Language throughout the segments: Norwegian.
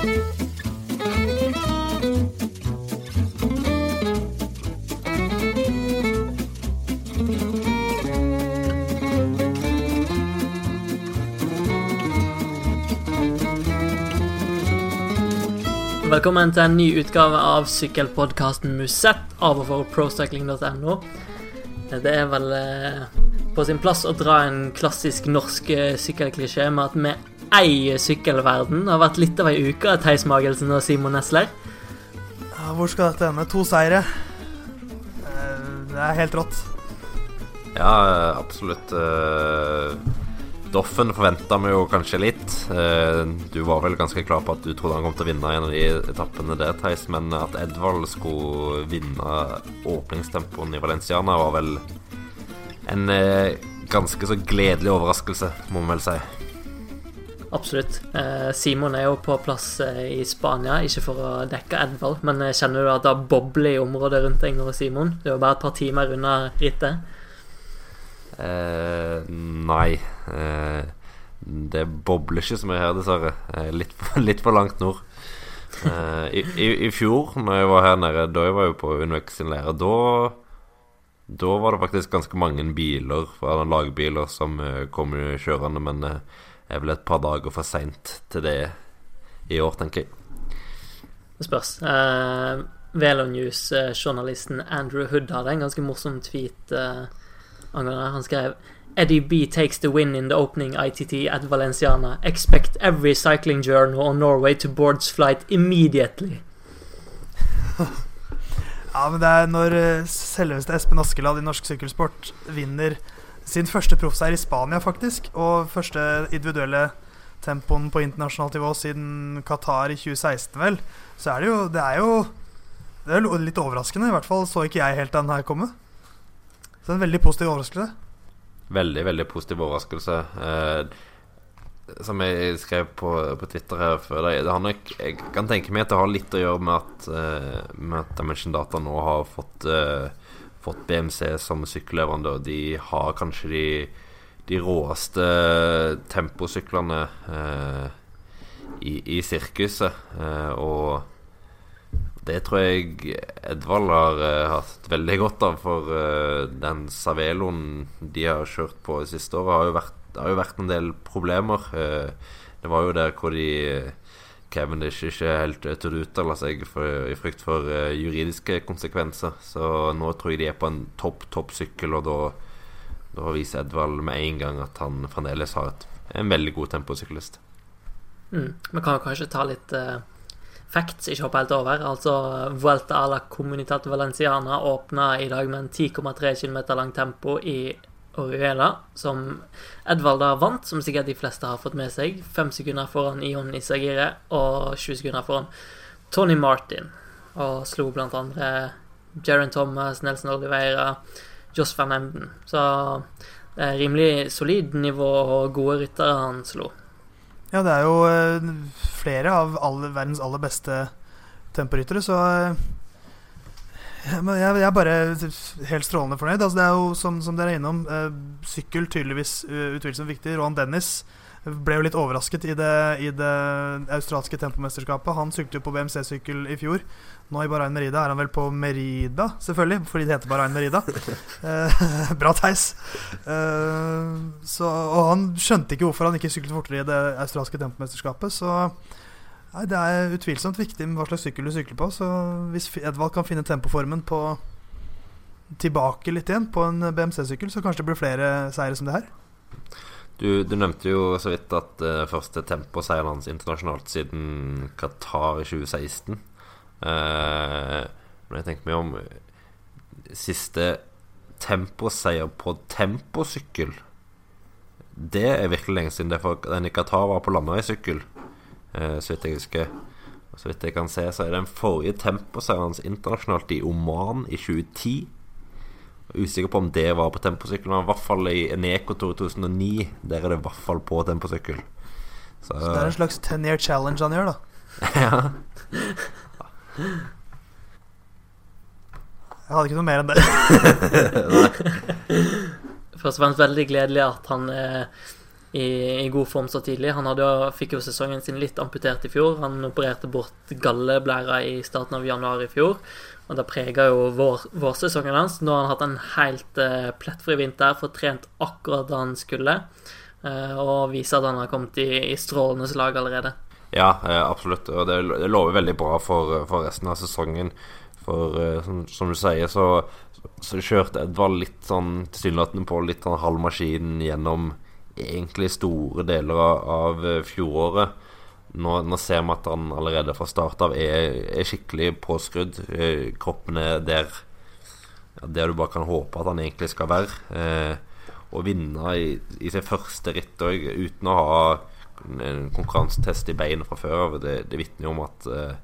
Velkommen til en ny utgave av sykkelpodkasten Musett av og for procycling.no. Det er vel eh, på sin plass å dra en klassisk norsk eh, sykkelklisjé med at vi eier sykkelverden. Det har vært litt av ei uke, av Theis Magelsen og Simon Nesler. Ja, hvor skal dette ende? To seire. Eh, Det er helt rått. Ja, absolutt. eh, Doffen forventa vi jo kanskje litt. Eh, Du var vel ganske klar på at du trodde han kom til å vinne en av de etappene der, Theis. Men at Edvald skulle vinne åpningstempoen i Valenciana, var vel en ganske så gledelig overraskelse, må man vel si. Absolutt. Eh, Simon er jo på plass eh, i Spania, ikke for å dekke Edvald, men eh, kjenner du at det bobler i området rundt deg og Simon? Det er jo bare et par timer unna rittet. Eh, nei. Eh, det bobler ikke så mye her, dessverre. Eh, litt, litt for langt nord. I, i, I fjor, når jeg var her nede, da jeg var jo på Unvex sin leire, da Da var det faktisk ganske mange biler, lagbiler, som kom kjørende, men er vel et par dager for seint til det i år, tenker jeg. Det spørs. Eh, Velo News-journalisten Andrew Hood hadde en ganske morsom tweet eh, angående. Han skrev Eddie B takes the win in the opening ITT at Valenciana. Expect every cycling journal on Norway to boards flight immediately. Ja, men det er når eh, selveste Espen Askeladd i norsk sykkelsport vinner sin første proffseier i Spania, faktisk, og første individuelle tempoen på internasjonalt nivå siden Qatar i 2016, vel, så er det jo Det er jo det er litt overraskende. I hvert fall så ikke jeg helt den her komme. Så en veldig positiv overraskelse. Veldig, veldig positiv overraskelse. Eh, som jeg skrev på, på Twitter her før deg Jeg kan tenke meg at det har litt å gjøre med at, eh, med at Dimension Data nå har fått, eh, fått BMC som sykkelleverandør. De har kanskje de, de råeste temposyklene eh, i, i sirkuset. Eh, og det tror jeg Edvald har eh, hatt veldig godt av, for eh, den Saveloen de har kjørt på siste året, har jo vært, har jo vært en del problemer. Eh, det var jo der hvor de Cavendish ikke helt uh, turde uttale seg for, i frykt for uh, juridiske konsekvenser. Så nå tror jeg de er på en topp, topp sykkel, og da, da viser Edvald med en gang at han fremdeles har et, en veldig god temposyklist. Mm. Vi kan kanskje ta litt uh, facts, ikke hoppe helt over. Altså, Vuelta a la Comunitat Valenciana åpna i dag med en 10,3 km lang tempo i Orihuela, som Edvald da vant, som sikkert de fleste har fått med seg. Fem sekunder foran Ion Isagire og 20 sekunder foran Tony Martin. Og slo blant andre Jaron Thomas, Nelson Oliveira, Joss van Emden. Så det er rimelig solid nivå og gode ryttere han slo. Ja, det er jo eh, flere av all, verdens aller beste temporyttere, så eh, men jeg, jeg er bare helt strålende fornøyd. Altså, det er jo, som, som dere er innom, eh, sykkel tydeligvis uh, utvilsomt viktig. Rohan Dennis ble jo litt overrasket i det, i det australske tempomesterskapet. Han syklet jo på BMC-sykkel i fjor. Nå i Bahrain Merida er han vel på Merida, selvfølgelig, fordi det heter Bahrain Merida. Eh, bra teis. Eh, så, og han skjønte ikke hvorfor han ikke syklet fortere i det australske tempomesterskapet, så nei, det er utvilsomt viktig med hva slags sykkel du sykler på. Så hvis Edvald kan finne tempoformen på tilbake litt igjen på en BMC-sykkel, så kanskje det blir flere seire som det her. Du, du nevnte jo så vidt at uh, første temposeieren hans internasjonalt siden Qatar i 2016. Uh, men jeg tenker meg om Siste temposeier på temposykkel Det er virkelig lenge siden. Det for den i Qatar var på landeveissykkel, så vidt jeg husker. Og så vidt jeg kan se, så er den forrige temposeieren hans internasjonalt i Oman i 2010. Usikker på om det var på temposykkel, men i hvert fall i Eneco 2009. Der er det i hvert fall på temposykkel. Så, Så det er en slags 10 year challenge han gjør, da. ja. Jeg hadde ikke noe mer enn det. Først og fremst veldig gledelig at han er i, i, god form så tidlig. Han hadde, fikk jo sesongen sin litt amputert i fjor. Han opererte bort galleblæra i starten av januar i fjor. Og det prega jo vår, vårsesongen hans. Nå har han hatt en helt uh, plettfri vinter, fått trent akkurat da han skulle. Uh, og viser at han har kommet i, i strålende slag allerede. Ja, uh, absolutt. Og det, det, lover veldig bra for, for resten av sesongen. For som, som, du sier, så, så kjørte Edvard litt sånn tilsynelatende på litt sånn halv maskin gjennom egentlig store deler av eh, fjoråret. Nå, nå, ser vi at han allerede fra start av er, er skikkelig påskrudd. Eh, kroppen er der, der du bare kan håpe at han egentlig skal være. Eh, å vinne i, i sitt første ritt òg uten å ha en konkurransetest i beinet fra før av, det, det vitner jo om at eh,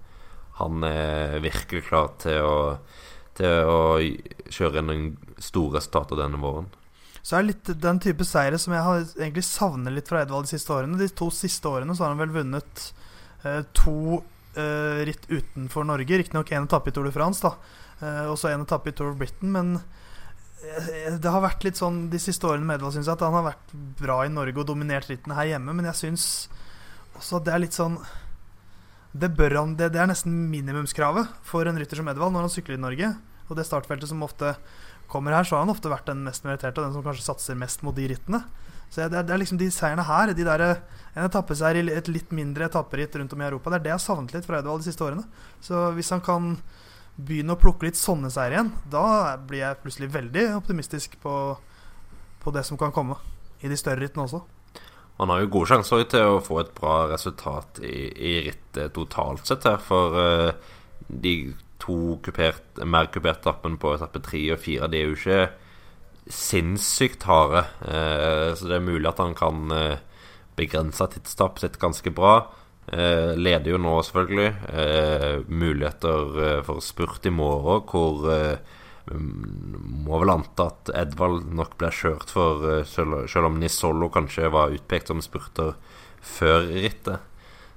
han er virkelig klar til å, til å kjøre inn en stor resultat denne våren så er det litt den type seire som jeg har egentlig savner litt fra Edvald de siste årene. De to siste årene så har han vel vunnet eh, to eh, ritt utenfor Norge. Riktignok én etappe i Tour de France, da. Eh, og så en etappe i Tour of Britain. Men eh, det har vært litt sånn de siste årene med Edvald, syns jeg, at han har vært bra i Norge og dominert rittene her hjemme. Men jeg syns også at det er litt sånn det, han, det, det er nesten minimumskravet for en rytter som Edvald når han sykler i Norge. Og det startfeltet som ofte kommer her, så har han ofte vært den mest meritterte, den som kanskje satser mest mot de rittene. Så det er, det er liksom de seierne her, de der, en etappeseier i et litt mindre etapperitt rundt om i Europa, det er det jeg har savnet litt fra Edvald de siste årene. Så hvis han kan begynne å plukke litt sånne seier igjen, da blir jeg plutselig veldig optimistisk på, på det som kan komme i de større rittene også. Han har jo gode sjanser til å få et bra resultat i, i rittet totalt sett her, for uh, de to kupert, mer kupert etappen på etappe tre og fire, de er jo ikke sinnssykt harde. Eh, så det er mulig at han kan eh, begrense tidstapet sitt ganske bra. Eh, leder jo nå, selvfølgelig. Eh, muligheter eh, for spurt i morgen, hvor eh, må vel anta at Edvald nok blir kjørt for, selv, selv om Nisolo kanskje var utpekt som spurter før rittet.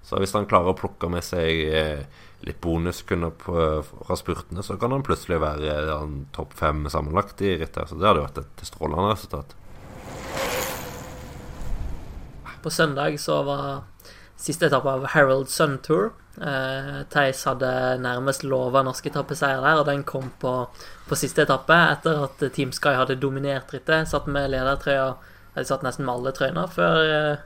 Så hvis han klarer å plukke med seg litt bonuskunder fra spurtene, så kan han plutselig være topp fem sammenlagt i rittet. Så det hadde vært et strålende resultat. På søndag så var siste etappe av Harold Sun Tour. Eh, Theis hadde nærmest lova norsk etappeseier der, og den kom på, på, siste etappe etter at Team Sky hadde dominert rittet. Satt med ledertrøya De satt nesten med alle trøyene før eh,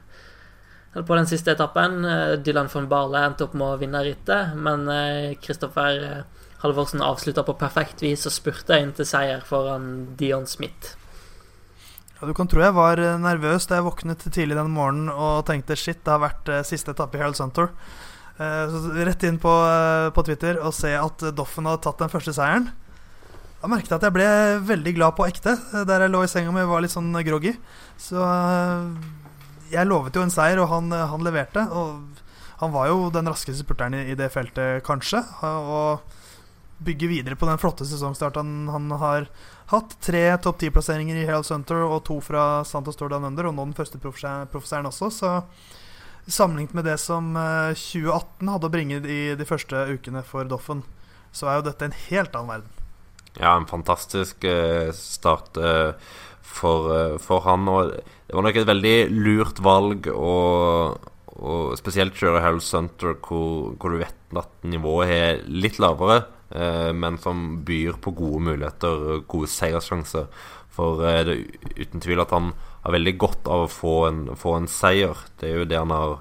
på den siste etappen. Eh, Dylan von Barle endte opp med å vinne rittet, men Kristoffer eh, eh, Halvorsen avslutta på perfekt vis og spurte inn til seier foran Dion Smith. Ja, du kan tro jeg var nervøs da jeg våknet tidlig den morgenen og tenkte shit, det har vært siste etappe i Harold Suntour. Så rett inn på, på Twitter og se at Doffen hadde tatt den første seieren. Da merket jeg at jeg ble veldig glad på ekte der jeg lå i senga mi var litt sånn groggy. Så jeg lovet jo en seier, og han, han, leverte. Og han var jo den raskeste spurteren i, i det feltet, kanskje. Og bygge videre på den flotte sesongstarten han har hatt. Tre topp ti-plasseringer i Herald Center og to fra Santos Tour Down Under, og nå den første proffseieren også. Så sammenlignet med det som 2018 eh, hadde å bringe i de første ukene for Doffen, så er jo dette en helt annen verden. Ja, en fantastisk uh, start for, for han. Og det var nok et veldig lurt valg å, spesielt kjøre Harold Center, hvor, hvor, du vet at nivået er litt lavere, eh, men som byr på gode muligheter, og gode seierssjanser. For eh, det er uten tvil at han har veldig godt av å få en, få en seier. Det er jo det han har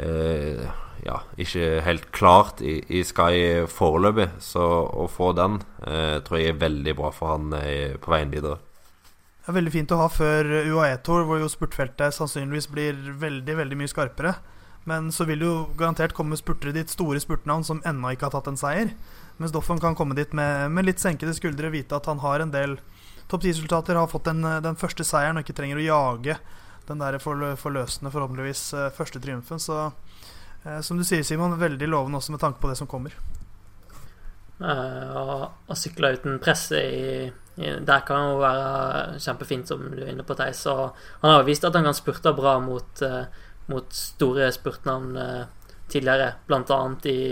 eh, ja, ikke helt klart i, i Sky foreløpig. Så å få den eh, tror jeg er veldig bra for han eh, på veien videre. Det er veldig fint å ha før UAE-tour, hvor jo spurtfeltet sannsynligvis blir veldig veldig mye skarpere. Men så vil jo garantert komme spurtere dit, store spurtnavn som ennå ikke har tatt en seier. Mens Doffen kan komme dit med, med litt senkede skuldre, vite at han har en del topp 10-resultater, har fått den, den, første seieren og ikke trenger å jage den der forløsende, forhåpentligvis eh, første triumfen. Så eh, som du sier, Simon, veldig lovende også med tanke på det som kommer. Uh, å sykle uten press i der kan jo være kjempefint, som du er inne på, Theis. Og han har jo vist at han kan spurte bra mot, uh, mot store spurtnavn uh, tidligere, blant annet i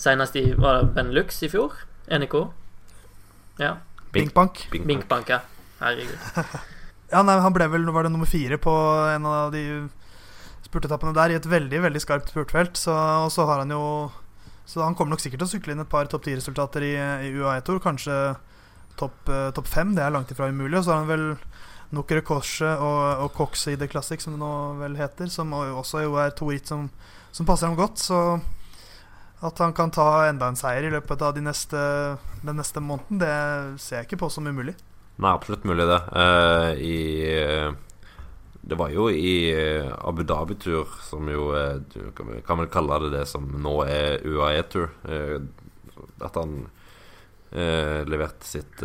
Senest i var det Benelux i fjor? NIK? Ja. Binkbank. Binkbank, ja. Herregud. Ja, nei, han ble vel var det nummer fire på en av de spurtetappene der, i et veldig veldig skarpt spurtfelt. Så, og så har han jo Så han kommer nok sikkert til å sykle inn et par topp ti-resultater i, i UAE-tor. Kanskje topp uh, top fem. Det er langt ifra umulig. Og så har han vel Nukre Korset og, og Cox i The Classic, som det nå vel heter, som også er to ritt som, som passer ham godt. Så at han kan ta enda en seier i løpet av de neste, den neste måneden, det ser jeg ikke på som umulig. Nei, absolutt mulig, det. Uh, I uh, Det var jo i Abu Dhabi-tur, som jo Du kan vel kalle det det som nå er UAE-tur, at han leverte sitt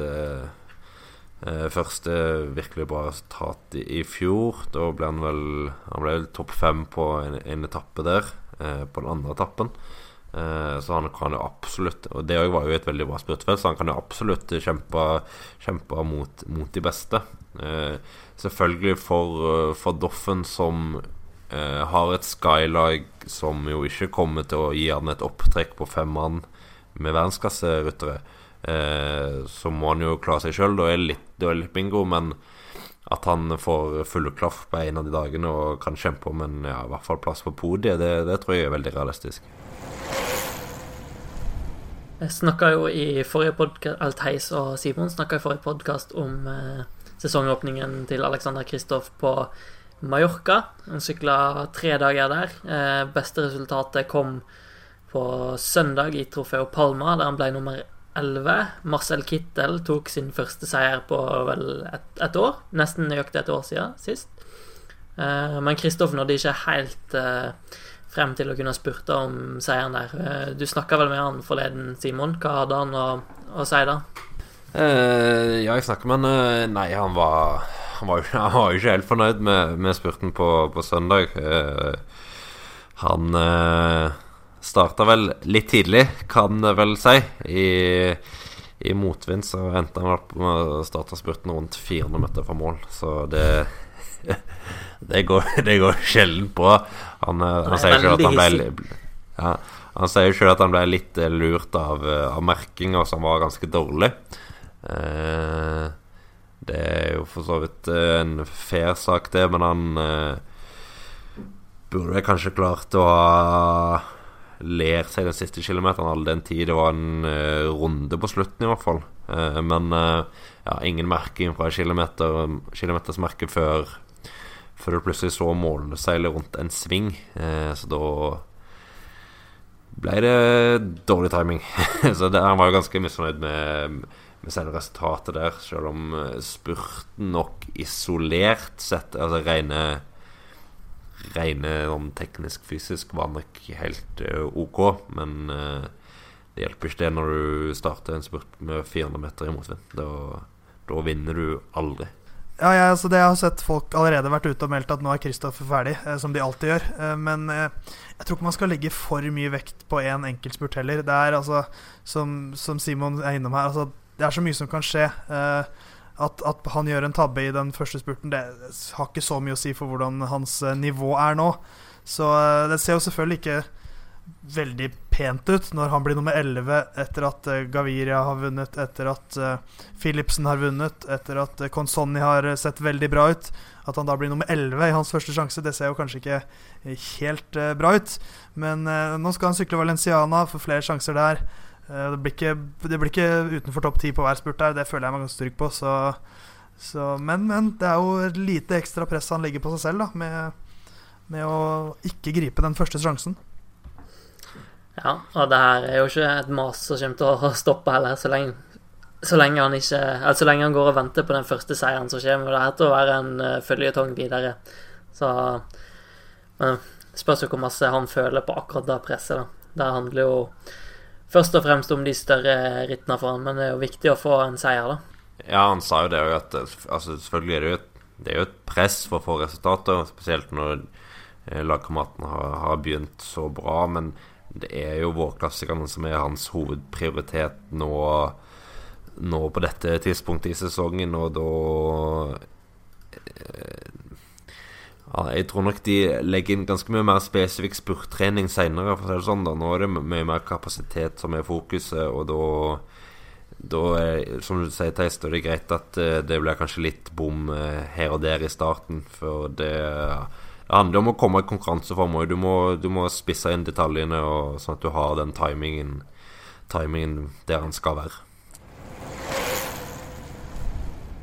første virkelig bra resultat i, i, fjor. Da ble han vel Han ble vel topp fem på en, en etappe der, på den andre etappen. Eh, så han kan jo absolutt Og det var jo et veldig bra spurtfelt, så han kan jo absolutt kjempe, kjempe mot, mot, de beste. Eh, selvfølgelig for, for Doffen, som eh, har et skylag som jo ikke kommer til å gi han et opptrekk på fem mann med verdensklasseryttere, så må han jo klare seg sjøl. Da er det litt bingo, men at han får full klaff på en av de dagene og kan kjempe om en ja, i hvert fall plass på podiet, det, det tror jeg er veldig realistisk. Jeg snakka jo i forrige podkast Alt Heis og Simon snakka i forrige podkast om eh, sesongåpningen til Alexander Kristoff på Mallorca. Han sykla tre dager der. Eh, beste resultatet kom på søndag i Trofeo Palma, der han ble nummer 11. Marcel Kittel tok sin første seier på vel et, et år. Nesten nøyaktig et år siden sist. Eh, men Kristoff nådde ikke helt eh, frem til å kunne spurte om seieren der. Eh, du snakka vel med han forleden, Simon. Hva hadde han å, å si da? Eh, ja, jeg snakka med han Nei, han var, han var, han var ikke helt fornøyd med, med spurten på, på søndag. Eh, han eh, starta vel litt tidlig, kan vel si. I, i motvind så endte han opp med å starte spurten rundt 400 meter fra mål, så det det går, det går sjelden på. Han, eh, han sier sjøl at han ble ja, Han sier sjøl at han ble litt eh, lurt av, eh, av merkinga, som var ganske dårlig. Eh, det er jo for så vidt en fair sak, det, men han eh, burde kanskje klart å ha lært seg den siste kilometeren all den tid det var en uh, runde på slutten, i hvert fall. men ja, ingen merking fra kilometer, kilometersmerket før før du plutselig så målene seile rundt en sving. Så da ble det dårlig timing. så det, han var jo ganske misfornøyd med, med selve resultatet der, selv om spurten nok isolert sett, altså rene Rene om teknisk-fysisk var nok helt uh, ok, men uh, det hjelper ikke det når du starter en spurt med 400 meter i motvind. Da, da vinner du aldri. Ja, ja altså det jeg har sett folk allerede vært ute og meldt at nå er Kristoffer ferdig, eh, som de alltid gjør. Eh, men eh, jeg tror ikke man skal legge for mye vekt på én enkeltspurt heller. Det er altså, som, som, Simon er innom her, altså, det er så mye som kan skje. Eh, at, at, han gjør en tabbe i den første spurten, det har ikke så mye å si for hvordan hans eh, nivå er nå. Så eh, det ser jo selvfølgelig ikke veldig pent ut når han blir nummer 11 etter at uh, Gaviria har vunnet, etter at Philipsen har vunnet, etter at Consonni har sett veldig bra ut. At han da blir nummer 11 i hans første sjanse, det ser jo kanskje ikke helt bra ut. Men nå skal han sykle Valenciana, få flere sjanser der. Det, blir ikke, det blir ikke utenfor topp ti på hver spurt der, det føler jeg meg ganske trygg på. Så, så, men, men det er jo lite ekstra press han legger på seg selv da, med, med å ikke gripe den første sjansen. Ja, og det her er jo ikke et mas som kommer til å stoppe heller, så lenge, så lenge han ikke Altså så lenge han går og venter på den første seieren, som kommer det her til å være en uh, føljetong videre. Så Men spørs jo hvor masse han føler på akkurat det presset, da. Det handler jo først og fremst om de større rittene for han, men det er jo viktig å få en seier, da. Ja, han sa jo det òg, at altså, selvfølgelig er det jo et, det er jo et press for å få resultater, spesielt når lagkameraten har, har begynt så bra, men det er jo vårklassikerne som er hans hovedprioritet nå, nå på dette tidspunktet i sesongen, og da eh, ja, Jeg tror nok de legger inn ganske mye mer spesifikk spurttrening seinere, sånn. Nå er det mye mer kapasitet som er fokuset, og da da er, som du sier, Theis, da er det greit at eh, det blir kanskje litt bom eh, her og der i starten. For det, det handler om å komme i konkurranseform òg. Du, må- du må spisse inn detaljene, og, sånn at du har den timingen, timingen der den skal være.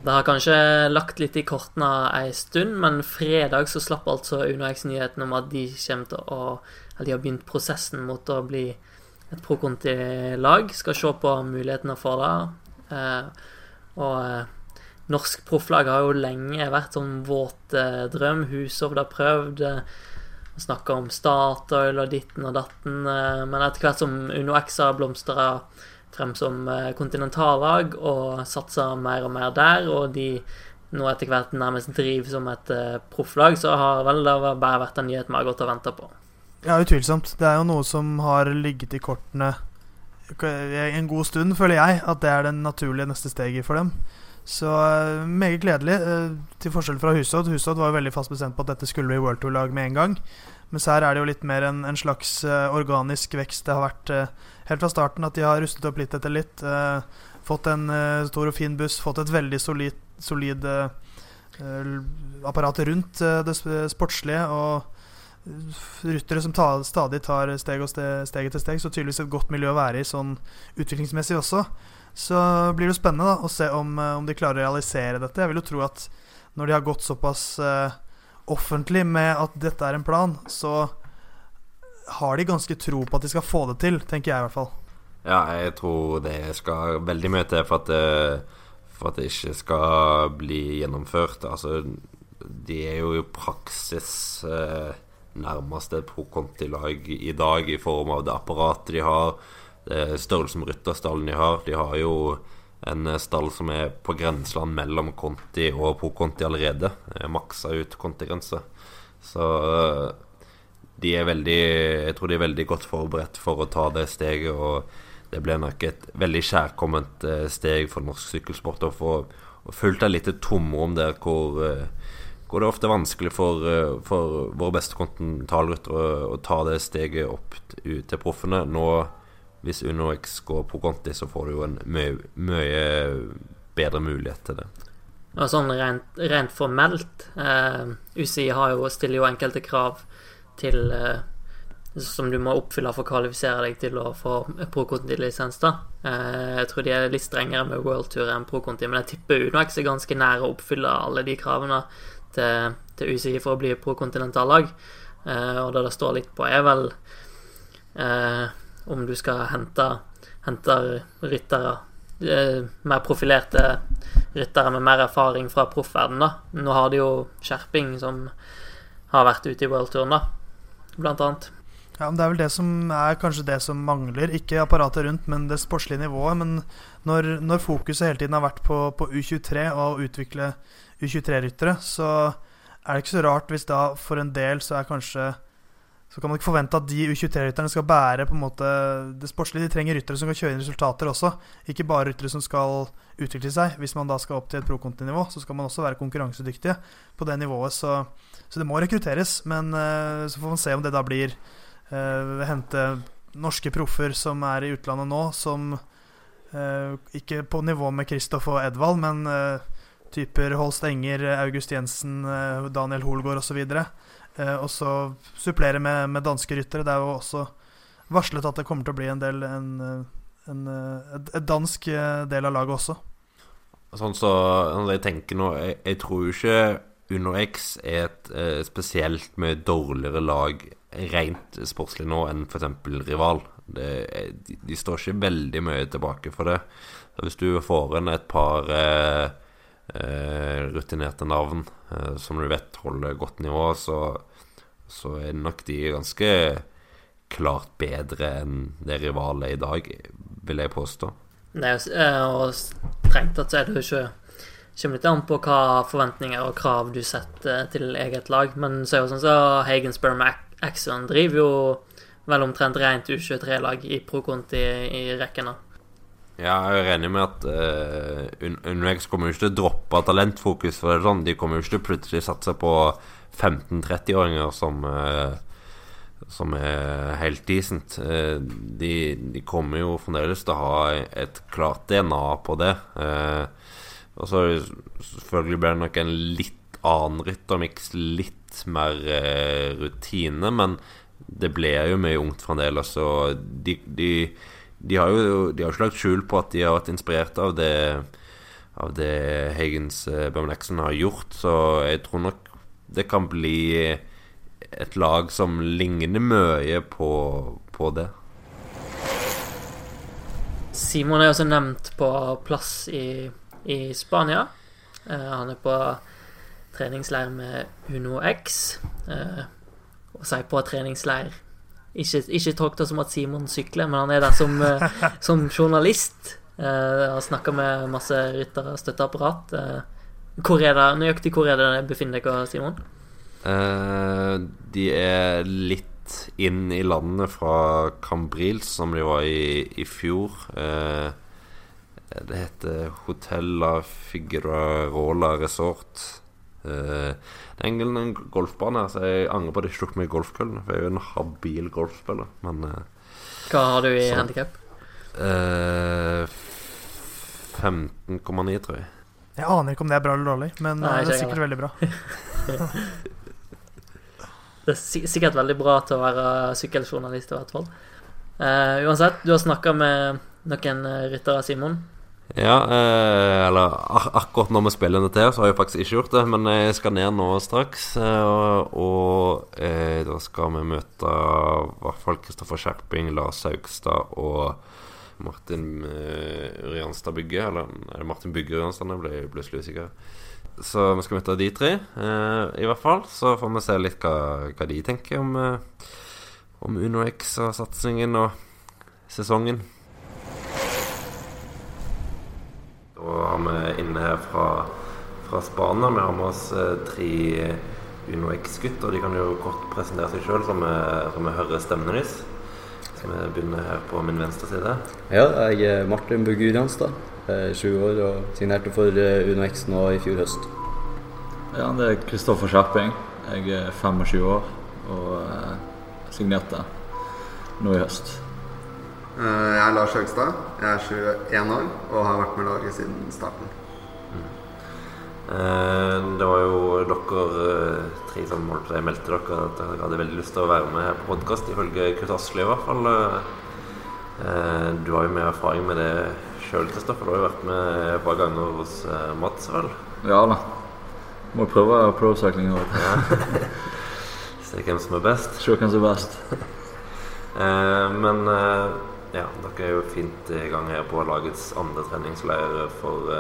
Det har kanskje lagt litt i kortene ei stund, men fredag så slapp altså UnoX nyheten om at de å at de har begynt prosessen mot å bli et pro Conti-lag. Skal se på mulighetene for det. Eh, og eh, norsk profflag har jo lenge vært sånn våt eh, drøm. Hushovd har prøvd. å Snakka om Statoil og ditten og datten. Eh, men etter hvert som UnoX har blomstra frem som eh, kontinentallag og satser mer og mer der, og de nå etter hvert nærmest driver som et eh, profflag, så har vel det bare vært en nyhet vi har gått og venta på. Ja, utvilsomt. Det er jo noe som har ligget i kortene en god stund, føler jeg, at det er det naturlige neste steget for dem. Så eh, meget gledelig, eh, til forskjell fra Husodd. Husodd var jo veldig fast bestemt på at dette skulle bli World Tour-lag med en gang. Mens her er det jo litt mer en, en slags eh, organisk vekst. Det har vært eh, helt fra starten at de har rustet opp litt etter litt. eh, fått en stor og fin buss, fått et veldig solid, solid apparat rundt det sportslige. og ryttere som ta, stadig tar steg og steg, steget til steg, så tydeligvis et godt miljø å være i sånn utviklingsmessig også. Så blir det jo spennende da, å se om, om de klarer å realisere dette. Jeg vil jo tro at når de har gått såpass eh, offentlig med at dette er en plan, så har de ganske tro på at de skal få det til, tenker jeg i hvert fall. Ja, jeg tror det skal veldig mye til for at det, for at det ikke skal bli gjennomført. Altså, de er jo i praksis eh, nærmest et pro Conti-lag i dag i form av det apparatet de har, størrelsen på rytterstallen de har. De har jo en eh, stall som er på grenseland mellom Conti og pro Conti allerede. Maksa ut Conti-grense. Så eh, de er veldig Jeg tror de er veldig godt forberedt for å ta det steget. Og det blir nok et veldig kjærkomment eh, steg for norsk sykkelsport å få fulgt et lite tomrom der hvor, hvor det ofte er vanskelig for, for våre beste kontinentalryttere å, å ta det steget opp til proffene. Nå, hvis UnoX går på Conti, så får du jo en mye, bedre mulighet til det. Og sånn rent, rent formelt eh, UCI jo, stiller jo enkelte krav til eh, som du må oppfylle for å kvalifisere deg til å få pro-conti-lisens. da. Eh, jeg tror de er litt strengere med World Tour enn pro-conti, men jeg tipper UnoX er ganske nær å oppfylle alle de kravene til, til UCI for å bli pro-kontinentallag. Eh, og det det står litt på, er vel eh, om du skal hente, hente ryttere eh, mer profilerte ryttere med mer erfaring fra proffverdenen. Nå har de jo Skjerping, som har vært ute i worldtouren, da, blant annet. Ja, men Det er vel det som er kanskje det som mangler. Ikke apparatet rundt, men det sportslige nivået. Men når, når fokuset hele tiden har vært på, på U23 og å utvikle U23-ryttere, så er det ikke så rart hvis da for en del så er kanskje Så kan man ikke forvente at de U23-rytterne skal bære på en måte det sportslige. De trenger ryttere som kan kjøre inn resultater også, ikke bare ryttere som skal utvikle seg. Hvis man da skal opp til et pro-conti-nivå, så skal man også være konkurransedyktige på det nivået. Så, så det må rekrutteres, men uh, så får man se om det da blir uh, hente norske proffer som er i utlandet nå, som uh, ikke på nivå med Kristoff og Edvald, men typer Holst Enger, August Jensen, Daniel Holgaard osv. Uh, og så supplere med, med danske ryttere. Det er jo også varslet at det kommer til å bli en del en, en, en, eh, dansk eh, del av laget også. Sånn så når jeg tenker nå Jeg, jeg tror jo ikke Uno X er et eh, spesielt mye dårligere lag rent sportslig nå enn f.eks. Rival. Det, de, de står ikke veldig mye tilbake for det. Så hvis du får inn et par eh, eh, rutinerte navn eh, som du vet holder godt nivå, så, så er nok de ganske klart bedre enn det Rival er i dag, vil jeg påstå. Det jo, eh, og strengt tatt så er det jo ikke Kommer litt an på hva forventninger og krav du setter til eget lag. Men så er jo sånn så Hagensburg Axon driver jo vel omtrent rent U23-lag i pro-conti i rekken. Ja, jeg er enig med at uh, UnoX kommer jo ikke til å droppe talentfokus. For det er sånn, De kommer jo ikke til å plutselig satse på 15-30-åringer som, uh, som er helt decent. Uh, de, de, kommer jo fremdeles til å ha et klart DNA på det. Eh, og så selvfølgelig blir det nok en litt annen ryttermiks, litt mer eh, rutine, men det ble jo mye ungt fremdeles, og de, de, de, har jo de har ikke lagt skjul på at de har vært inspirert av det av det Higgins uh, Bamlexen har gjort, så jeg tror nok det kan bli et lag som ligner mye på, på det. Simon er også nevnt på plass i, i Spania. Eh, han er på treningsleir med Uno X. Eh, og sier på treningsleir Ikke, ikke tolk det som at Simon sykler, men han er der som, uh, som journalist. Uh, har snakka med masse ryttere og støtteapparat. Hvor er det, nøyaktig hvor er det befinner dere, Simon? Uh, de er litt inn i landet fra Cambrils, som de var i, i fjor. Uh, det heter Hotella Figuerola Resort. Uh, det er egentlig en golfbane her, så jeg angrer på at jeg ikke tok med golfkøllen. For jeg er jo en habil golfspiller, men Hva har du i handikap? 15,9, tror jeg. Jeg aner ikke om det er bra eller dårlig, men Nei, det er sikkert veldig bra. Det er sikkert veldig bra til å være sykkeljournalist, i hvert fall. Uh, uansett, du har snakka med noen eh, ryttere, Simon. Ja, eh, eller ak akkurat når vi spiller dette her, så har jeg faktisk ikke gjort det. Men jeg skal ned nå straks, eh, og eh, da skal vi møte i hvert fall Kristoffer Skjerping, Lars Haugstad og Martin eh, Urianstad Bygge. Eller er det Martin Bygge Urianstad? Jeg ble plutselig usikker. Så vi skal møte de tre, eh, i hvert fall. Så får vi se litt hva, hva de tenker om, eh, om UnoX og satsingen og sesongen. Da har vi inne her fra, fra Spania. Vi har med oss eh, tre UnoX-gutter. De kan jo kort presentere seg sjøl, så, så, vi hører stemmen deres. Så vi begynner her på min venstre side. Ja, jeg er Martin Bugge Janstad. 20 år og signerte for eh, UnoX nå i fjor høst. Ja, det er Kristoffer Skjerping. Jeg er 25 år og eh, signerte nå i høst. Eh, jeg er Lars Høgstad. Jeg er 21 år og har vært med laget siden starten. Mm. Det var jo dere tre som holdt på, meldte dere at dere hadde veldig lyst til å være med her på podkast, ifølge Kurt Asli i hvert fall. Du har jo mer erfaring med det sjøl, Kristoffer. Du har jo vært med et par ganger hos Mats, vel? Ja da. Må prøve pro-sykling òg. Se hvem som er best. Se hvem som er best. men ja, dere er jo fint i gang her på lagets andre treningsleir for,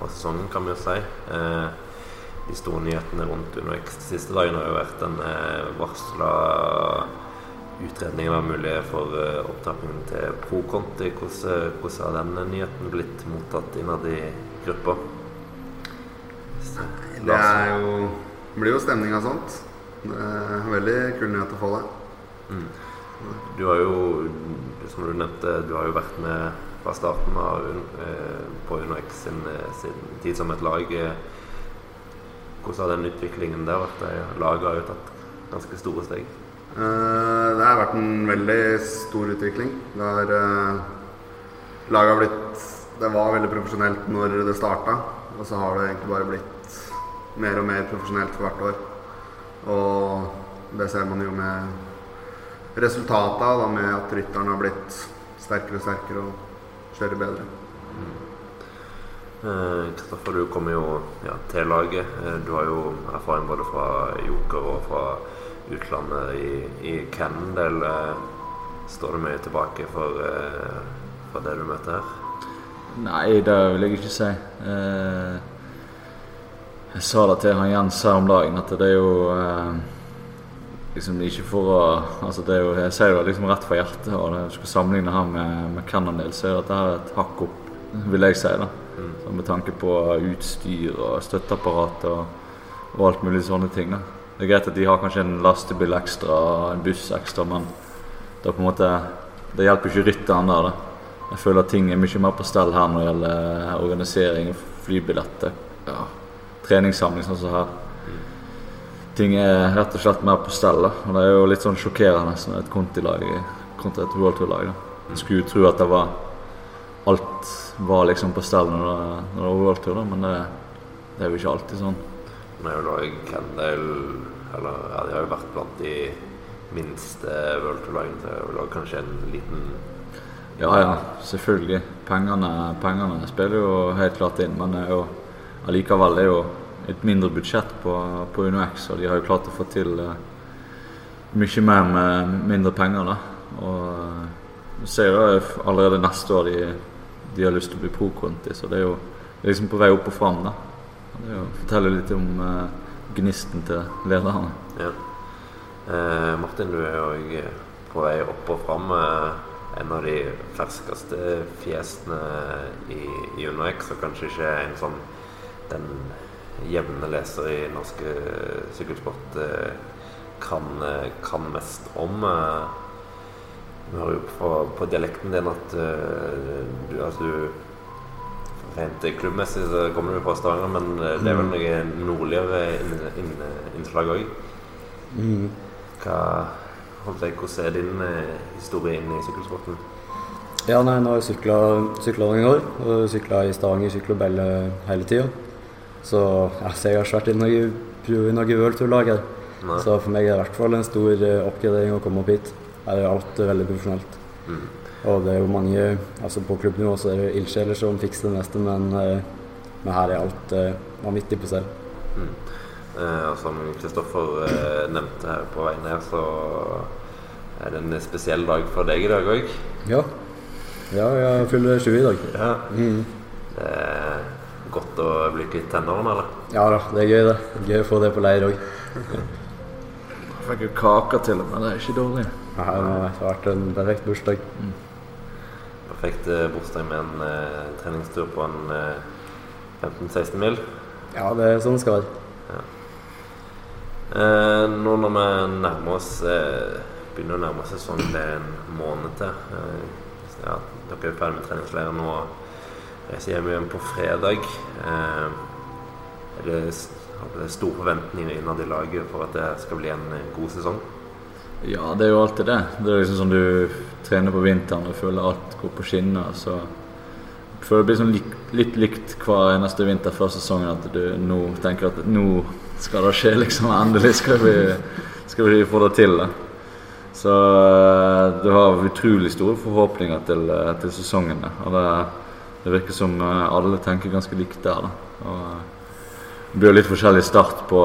for sesongen, kan vi jo si. de store nyhetene rundt UnoX de siste dagene har jo vært den varsla utredningen av mulighet for opptrappingen til pro-konti. Hvordan, hvordan, har den nyheten blitt mottatt innad i gruppa? Det er jo, blir jo stemning av sånt. Det er veldig kul nyhet å få det. Mm. Du har jo, som du nevnte, du har jo vært med fra starten av uh, på UnoX sin, eh, sin, tid som et lag. Hvordan har den utviklingen der vært? Laget har jo tatt ganske store steg. Eh, det har vært en veldig stor utvikling. Det har Laget har blitt Det var veldig profesjonelt når det starta, og så har det egentlig bare blitt mer og mer profesjonelt for hvert år. Og det ser man jo med resultatet av, med at rytteren har blitt sterkere og sterkere og kjører bedre. Kristoffer, mm. du kommer jo ja, til laget. Du har jo erfaring både fra Joker og fra utlandet i, i Cannondale. Eh, står det mye tilbake for, eh, for, det du møter her? Nei, det vil jeg ikke si. Eh, jeg sa det til han Jens her om dagen, at det er jo liksom ikke for å altså det er jo, Jeg sier det liksom rett fra hjertet. og Når du skal sammenligne her med, med Cannondale, så er dette her et hakk opp, vil jeg si. da. Mm. med tanke på utstyr og støtteapparat og, og alt mulig sånne ting. da. Det er greit at de har kanskje en lastebil ekstra, en buss ekstra, men det, er på en måte, det hjelper ikke rytteren der. Da. Jeg føler at ting er mye mer på stell her når det gjelder organisering, flybilletter, ja, treningssamling sånn som her. Ting er rett og slett mer på stell. Og det er jo litt sånn sjokkerende som et Conti-lag kontra et World Tour-lag. Jeg skulle jo tro at det var alt var liksom på stell når det, når det var World Tour, da, men det, det er jo ikke alltid sånn. Men jeg jo en del Eller ja, de har jo vært blant de minste World Tour-lagene. Jeg vil også kanskje en liten Ja, ja, selvfølgelig. Pengene, pengene spiller jo helt klart inn, men det er jo allikevel er jo et mindre budsjett på, på UnoX, og de har jo klart å få til uh, mye mer med mindre penger. da. Og uh, ser jo allerede neste år de, de har lyst til å bli pro-konti, så det er jo liksom på vei opp og fram. Det er jo, forteller litt om uh, gnisten til lederne. Ja. Eh, Martin, du er jo på vei opp og fram. Eh, en av de ferskeste fjesene i, i UnoX, og kanskje ikke en sånn den jevne leser i norsk eh, sykkelsport eh, kan, eh, kan mest om. Vi hører jo på, på dialekten din at du, altså, du Rent klubbmessig så kommer du fra Stavanger, men det er vel noe nordligere inn- inn- innslag òg. Mm. Hva, jeg, hvordan er din historie inn i sykkelsporten? Ja, nei, nå har jeg sykla noen år. Sykla i Stavanger, sykkelbelle hele tida. Så altså, jeg har ikke vært i noe, i noe worldtour-lag her. Nei. Så for meg er det i hvert fall en stor eh, oppgradering å komme opp hit. Her er alt veldig profesjonelt. Mm. Og det er jo mange altså På klubbnivå så er det ildsjeler som fikser det meste, men, eh, men her er alt eh, vanvittig på stell. Eh, og som Kristoffer eh, nevnte her på vei ned, så er det en spesiell dag for deg i dag òg. Ja. ja, jeg fyller 20 i dag. Ja. Mm. Det godt å bli kvitt tennene, eller? Ja da, det er gøy, det. Gøy å få det på leir òg. Fikk jo kaker til og med, det er ikke dårlig. Nei, Det har vært en perfekt bursdag. Perfekt eh, bursdag med en eh, treningstur på en eh, 15-16 mil. Ja, det er sånn det skal være. Eh, nå når vi nærmer oss eh, begynner å nærme oss sesongen, det er en måned til. Eh, ja, dere er ferdig med treningsleiren nå. Reiser hjem igjen på fredag. Eh, det, s- store forventninger innad i laget for at det skal bli en eh, god sesong? Ja, det er jo alltid det. Det er liksom sånn du trener på vinteren og føler alt går på skinner. Så jeg føler det blir sånn lik, litt likt hver eneste vinter før sesongen at du nå tenker at nå skal det skje, liksom. Endelig skal vi, skal vi få det til. Da. Så eh, du har utrolig store forhåpninger til, til sesongen. Og det, det virker som eh, alle tenker ganske likt der. Da. Og eh, det blir jo litt forskjellig start på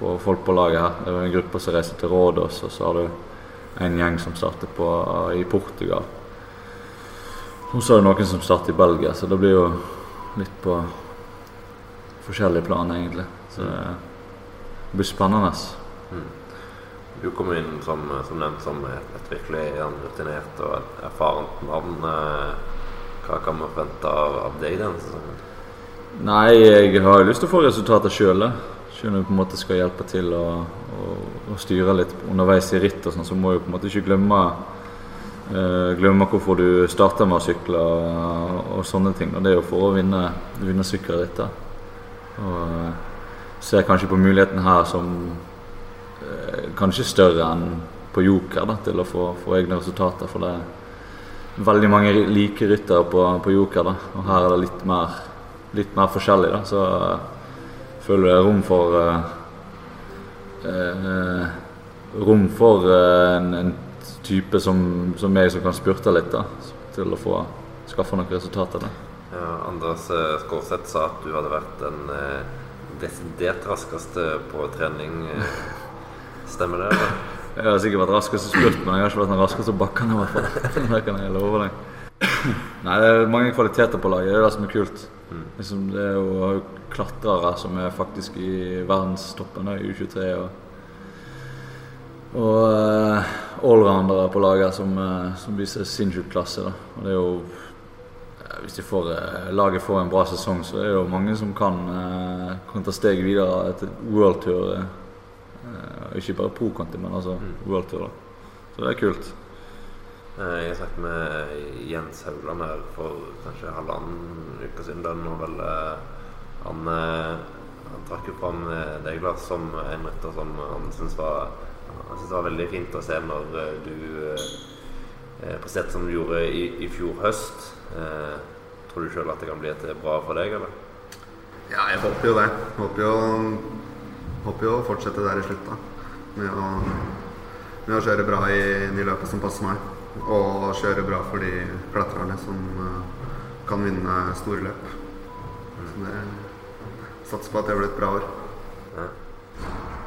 på folk på laget her. Det jo en gruppe som reiser til Rådås, og så har du en gjeng som starter på, i Portugal. Og så er det noen som starter i Belgia, så det blir jo litt på forskjellige plan, egentlig. Så det blir spennende. Du kom inn som, som nevnt som et, et virkelig rutinert og erfarent navn. Eh, Hva kan man forvente av, av deg denne sesongen? Nei, jeg har jo lyst til å få resultater sjøl. Selv om jeg på en måte skal hjelpe til å, å, å styre litt underveis i ritt, og sånn, så må jeg på en måte ikke glemme Uh, glemme hvorfor du starter med å sykle og, og sånne ting. Og det er jo for å vinne, vinne sykkelrittet. Og uh, ser kanskje på muligheten her som uh, kanskje større enn på Joker da, til å få, få egne resultater. For det veldig mange like ryttere på, på Joker, da, og her er det litt mer, litt mer forskjellig. Da, så eh, føler jeg rom for uh, uh, Rom for uh, en, en type som, som meg som kan spurte litt, da, til å få skaffe noen resultater. Da. Ja, Anders Skårseth sa at du hadde vært den desidert raskeste på trening. Stemmer det? eller? Jeg har sikkert vært raskest i spurt, men jeg har ikke vært den raskeste bakkene. i hvert fall. Det kan jeg love deg. Nei, det er mange kvaliteter på laget. Det er det som er kult. Liksom, det er jo klatrere som er faktisk i verdenstoppen i U23. Og, og uh, allroundere på laget som, uh, som viser sinnssyk klasse. Da. Og det er jo Hvis de får, eh, laget får en bra sesong, så er det jo mange som kan, kan ta steget videre til World Tour. Eh, ikke bare pro-conti, men altså World Tour. Da. Så det er kult. Eh, Jeg snakket med Jens Haugland her for kanskje halvannen uke siden. Den, og vel eh, han, han trakk jo fram deg som en rytter som han syntes var, var veldig fint å se når du eh, presterte som du gjorde i, i fjor høst. Eh, tror du sjøl at det kan bli et bra for deg, eller? Ja, jeg håper jo det. Håper jo, håper jo å fortsette der i slutt, da. Med å, med å kjøre bra i de løpet som passer meg. Og kjøre bra for de klatrerne som eh, kan vinne store løp. Så det satser på at det blir et bra år. Ja.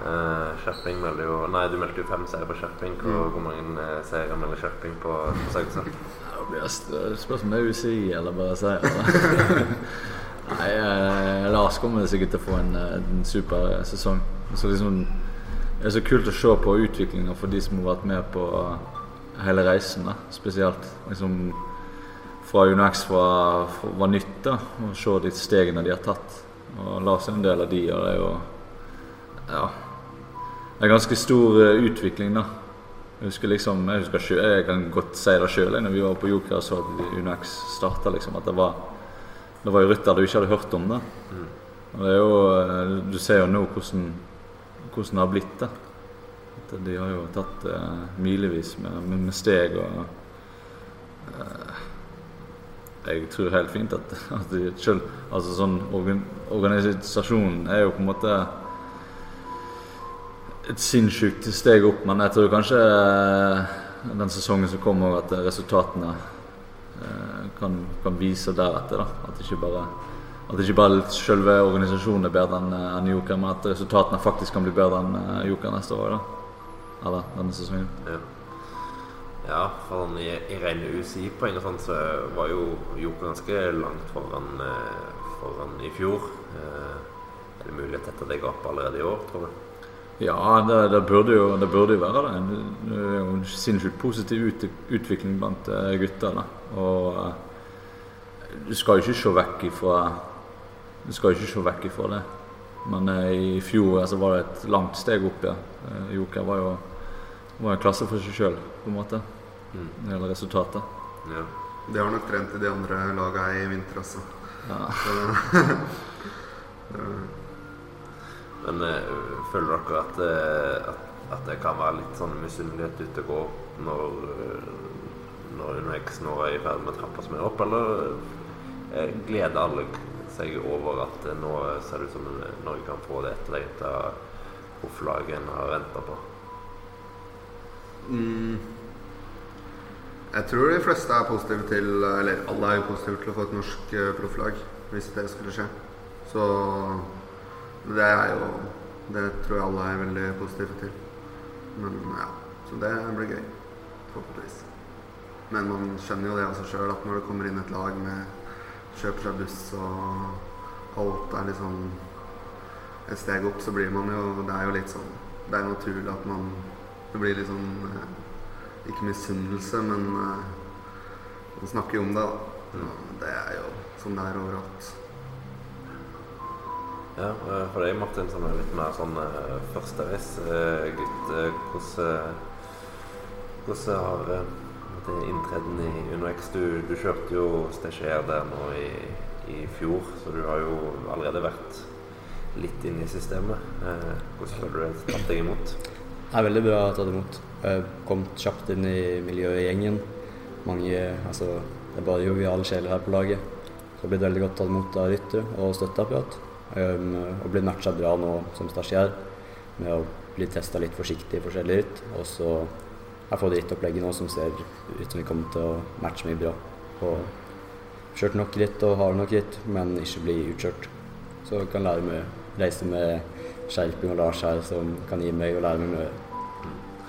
Eh, Skjerping melder jo Nei, du meldte jo fem seire på Skjerping. Hvor, hvor mange uh, seire melder Skjerping på, på Saugstad? Det blir om det er UCI eller bare seier. Nei, eh, Lars kommer sikkert til å få en, eh, en super sesong. Så liksom, det er så kult å se på utviklinga for de som har vært med på hele reisen. da, Spesielt liksom fra UnoX var, var nytt, da, å se de stegene de har tatt. Og Lars er en del av de, og det er jo Ja. Det er ganske stor eh, utvikling, da. Jeg husker liksom, jeg, husker, jeg kan godt si det sjøl når vi var på Joker og så at UnoX starta. Liksom, at det var, det var jo rytter du ikke hadde hørt om. da. Og det er jo, eh, Du ser jo nå hvordan, hvordan det har blitt. det. At de har jo tatt eh, milevis med, med, med steg og eh, Jeg tror helt fint at, at de selv, altså sånn organ, Organisasjonen er jo på en måte et sinnssykt steg opp, men jeg tror kanskje eh, den sesongen som kommer, at resultatene kan, kan vise deretter. da, At ikke bare at ikke bare selve organisasjonen er bedre enn enn Joker, men at resultatene faktisk kan bli bedre enn eh, Joker neste år. da. Eller denne sesongen. Ja. ja, for sånn i, i rene UCI-poeng og sånn, så var jo Joker ganske langt foran, eh, foran i fjor. Eh, er det mulig å tette det gapet allerede i år, tror du? Ja, det, det, burde jo, det burde jo være det. Det er jo en sinnssykt positiv ut, utvikling blant eh, gutter. da. Og eh, du skal jo ikke se vekk ifra Du skal jo ikke se vekk ifra det. Men eh, i fjor altså, var det et langt steg opp, ja. Eh, Joker var jo var en klasse for seg sjøl, på en måte. Mm. Når det gjelder resultatet. Ja. Det har nok trent i de andre laga i vinter også. Ja. Men eh, føler dere at, eh, at, at det kan være litt sånn misunnelighet ute og gå når, eh, når UnoX nå er i ferd med å trappes mer opp, eller eh, gleder alle seg over at eh, nå ser det ut som Norge kan få det etterlengta hofflaget en har venta på? Mm. Jeg tror de fleste er positive til Eller alle er jo positive til å få et norsk eh, profflag, hvis det skulle skje. Så det er jo Det tror jeg alle er veldig positive til. Men ja, så det blir gøy. Forhåpentligvis. Men man skjønner jo det av seg sjøl at når det kommer inn et lag med kjøper seg buss og alt er liksom et steg opp, så blir man jo Det er jo litt sånn Det er naturlig at man Det blir litt sånn eh, Ikke misunnelse, men eh, man snakker jo om det, da. Det er jo sånn det er overalt. Ja, eh, for deg Martin, som er litt mer sånn førstereis-gutt, hvordan, hvordan har eh, det inntreden i UnoX du, du kjørte jo Stagiair der nå i, i fjor, så du har jo allerede vært litt inne i systemet. Eh, hvordan føler du det tatt deg imot? Det er veldig bra tatt imot. Jeg kom kjapt inn i miljøet i gjengen. Mange, altså, det er bare joviale sjeler her på laget. Så jeg blitt veldig godt tatt imot av rytter og støtteapparat. Um, og blitt matcha bra nå som stasjer med å bli testa litt forsiktig i forskjellige ritt. Og så jeg fått rittopplegget nå som ser ut som vi kommer til å matche mye bra. Og kjørt nok ritt og har nok ritt, men ikke bli utkjørt. Så jeg kan lære meg reise med skjerping og Lars her, som kan gi meg og lære meg mye.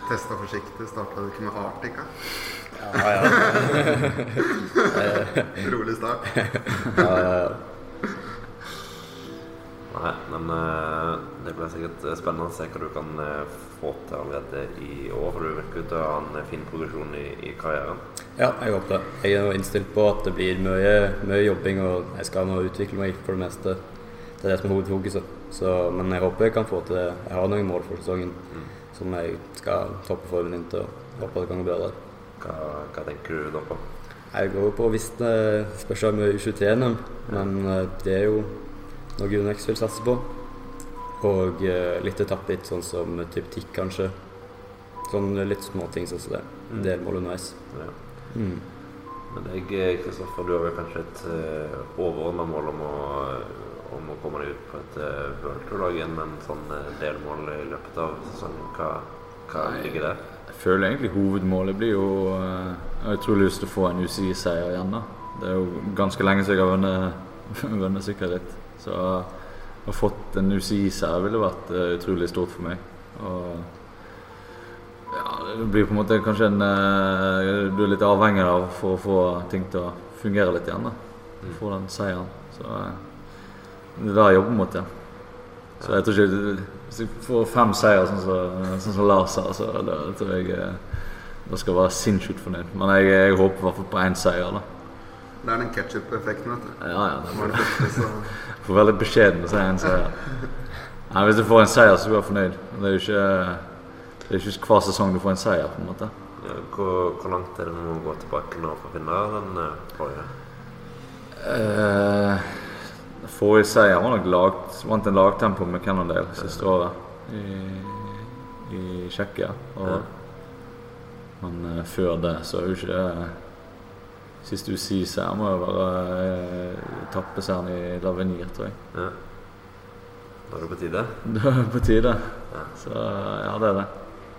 Testa forsiktig. Starta du ikke med Arctica? Ja, ja. Rolig start. ja, ja, ja. Nei, men eh, det blir sikkert eh, spennende å se hva du kan eh, få til allerede i år. For du virker til å ha en fin progresjon i, i karrieren. Ja, jeg håper det. Jeg er innstilt på at det blir mye, mye jobbing, og jeg skal nå utvikle meg for det meste. Det er det som er hovedfokuset. Så, men jeg håper jeg kan få til. Jeg har noen mål for sesongen som jeg skal toppe formen inn til. og Håper det kan gå bra der. Hva, hva tenker du da på? Jeg går på hvis det spørs om U23-NM, men det er jo noe Unex vil satse på. Og eh, litt etappet, sånn som typ tikk, kanskje. Sånn litt småting sånn som det. Mm. Delmål underveis. Ja. Mm. Men jeg, eh, Kristoffer, du har vel kanskje et uh, overordna mål om å, om å komme deg ut på et uh, World Tour-lag igjen med en sånn uh, delmål i løpet av sesongen. Hva, hva ligger der? Jeg føler egentlig hovedmålet blir jo eh, Jeg har utrolig lyst til å få en UCI-seier igjen. da. Det er jo ganske lenge siden jeg har vunnet, vunnet sykkelritt. Så å ha fått en UCI-seier ville vært eh, utrolig stort for meg. Og ja, det blir på en måte kanskje en eh, Du er litt avhengig av for å få ting til å fungere litt igjen. da. Mm. Få den seieren. Så eh, det er det jeg jobber mot, ja. Så jeg tror ikke Hvis jeg får fem seier, sånn som sånn som Lars sa, så da tror jeg da skal jeg være sinnssykt fornøyd. Men jeg, jeg håper i hvert fall på én seier. da. Det er den ketsjup-effekten, vet du. Ja, ja, det Var var det første, veldig beskjeden å si en seier. Nei, hvis du får en seier, så blir du fornøyd. Det er jo ikke, det er ikke hver sesong du får en seier. på en måte. Ja, Hvor, hvor langt er det du må gå tilbake nå for å finne den uh, forrige? Eh, forrige seier var nok lagt, vant en lagtempo med Cannondale siste året i, i Tsjekkia. Ja. Men uh, før det så er jo ikke det Siste UCI-seier må jo være etappeseieren i Lavenir, tror jeg. Ja. Da er det på tide. Da er på tide. Ja. Så ja, det er det.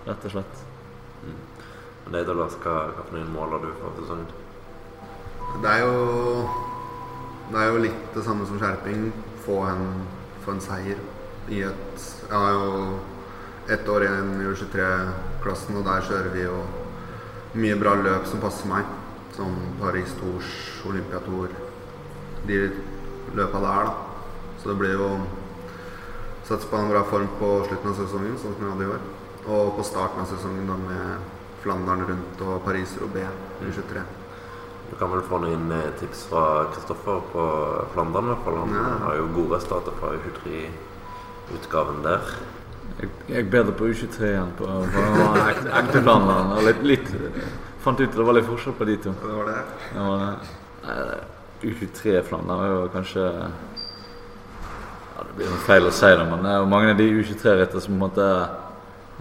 Rett og slett. Men det er da Lars, hva, hva for noen mål har du for sesongen? Det er jo Det er jo litt det samme som skjerping. Få en, få en seier i et Jeg har jo ett år igjen i U23-klassen, og der kjører vi jo mye bra løp som passer meg. Som Paris Tours, Olympia Tour De løpa der, da. Så det blir jo Satse på en bra form på slutten av sesongen, sånn som vi hadde i år. Og på starten av sesongen da med Flandern rundt og Paris Robé U23. Du kan vel få noen eh, tips fra Kristoffer på Flandern? i hvert fall. Han Ja. har jo gode resultater fra U23-utgaven der. Jeg, jeg er bedre på U23 enn på, på ekte. Og Litt, litt, fant ut at det var litt forskjell på de to. Det var det. Det var, nei, U23-Flandern er jo kanskje ja, Det blir feil å si det, men det er jo mange av de U23-rittene som på en måte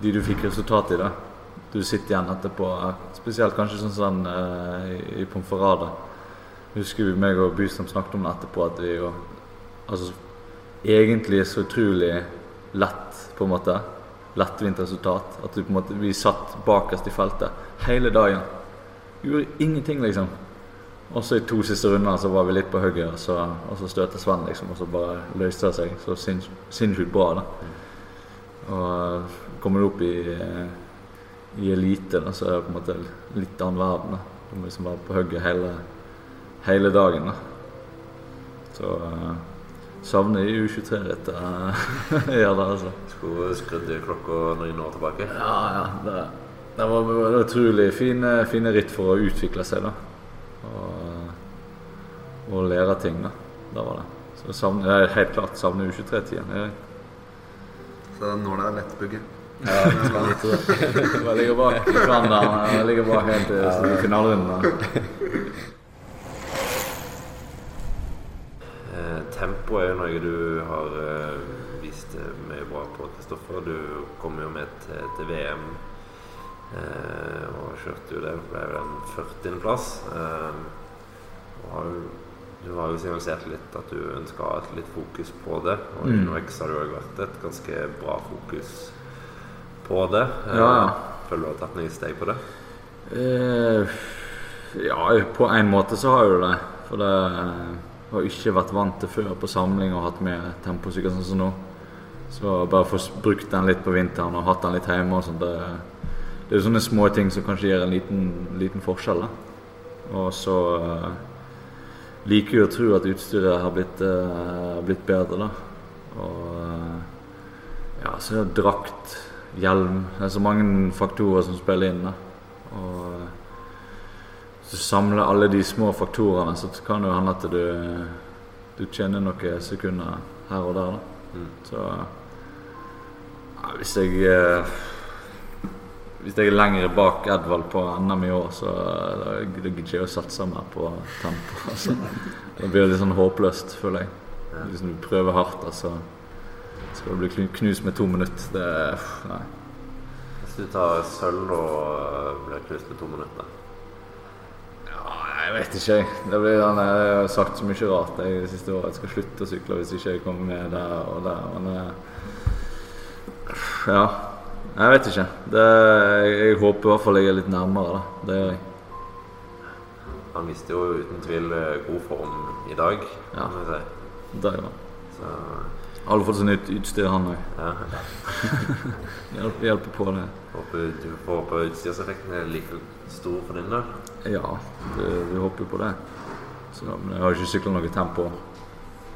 De du fikk resultat i, da. Du sitter igjen etterpå. Spesielt kanskje sånn som den uh, i- Pomferrada. Husker vi meg og Bystrøm snakket om det etterpå, at vi jo Altså egentlig så utrolig lett, på en måte. Lettvint resultat. At du på en måte, vi satt bakerst i feltet hele dagen. Gjorde ingenting, liksom. Også i to siste runder så var vi litt på hugget, og så, og så støtte Sven, liksom. Og så bare løste det seg. Så sinns, sinnssykt bra, da. Og kommer du opp i, eh, i elite, da, så er det på en måte litt annen verden. da. Du må liksom være på hugget hele, hele dagen, da. Så eh, savner i U23-rittet. ja, det, altså. Skulle skrudd klokka noen år tilbake. Ja, ja. Det, det var, det var utrolig fine, fine ritt for å utvikle seg, da. Og, og lære ting, da. Det var det. Så savner, jeg er helt klart savner U23-tida. Jeg, Så det er det lett bugge. ja, jeg ligger bak Flandern. Jeg ligger bak helt til finalerunden. da. Eh, tempo er jo noe du har eh, vist eh, mye bra på, Kristoffer. Du kom jo med til, til VM eh, og kjørte jo det. Ble vel en 40.-plass. Eh, og har du har jo signalisert litt at du ønsker å ha et litt fokus på det. Og i Mm. UnoX har det jo vært et ganske bra fokus på det. Eh, Ja, ja. Føler du har tatt noen steg på det? Eh, ja, på en måte så har jeg jo det. For det eh, har jeg ikke vært vant til før på samling og hatt med temposykkel sånn som nå. Så bare få brukt den litt på vinteren og hatt den litt hjemme og sånt. Det, det er sånne små ting som kanskje gjør en liten, liten forskjell. Og så uh, liker jeg å tro at utstyret har blitt, uh, blitt bedre, da. Og uh, ja, så er det drakt, hjelm Det er så mange faktorer som spiller inn. da. Og du samler alle de små faktorene, så kan det jo hende at du, du tjener noen sekunder her og der. da. Mm. Så ja, hvis jeg Hvis jeg er lenger bak Edvald på NM i år, så gidder jeg ikke å satse mer på tempo. Altså. Det blir litt sånn håpløst, føler jeg. Hvis du prøver hardt, altså. skal du bli knust med to minutter. Det Nei. Hvis du tar sølv og blir knust med to minutter Ja, jeg vet ikke, jeg. Det blir, jeg har sagt så mye rart jeg, det siste året. Jeg skal slutte å sykle hvis ikke jeg kommer med der og der. Men eh, ja. Jeg vet ikke. Det, jeg, håper i hvert fall jeg er litt nærmere, da. Det gjør jeg. Han viste jo uten tvil eh, god form i dag, Ja. kan si. Det gjør han. Så Alle får sånn nytt utstyr, han òg. ja. Hjelper, hjelper på det. Håper du får på utstyrseffekten er like stor for din del. Ja, det, vi håper jo på det. Så, men jeg har ikke sykla noe tempo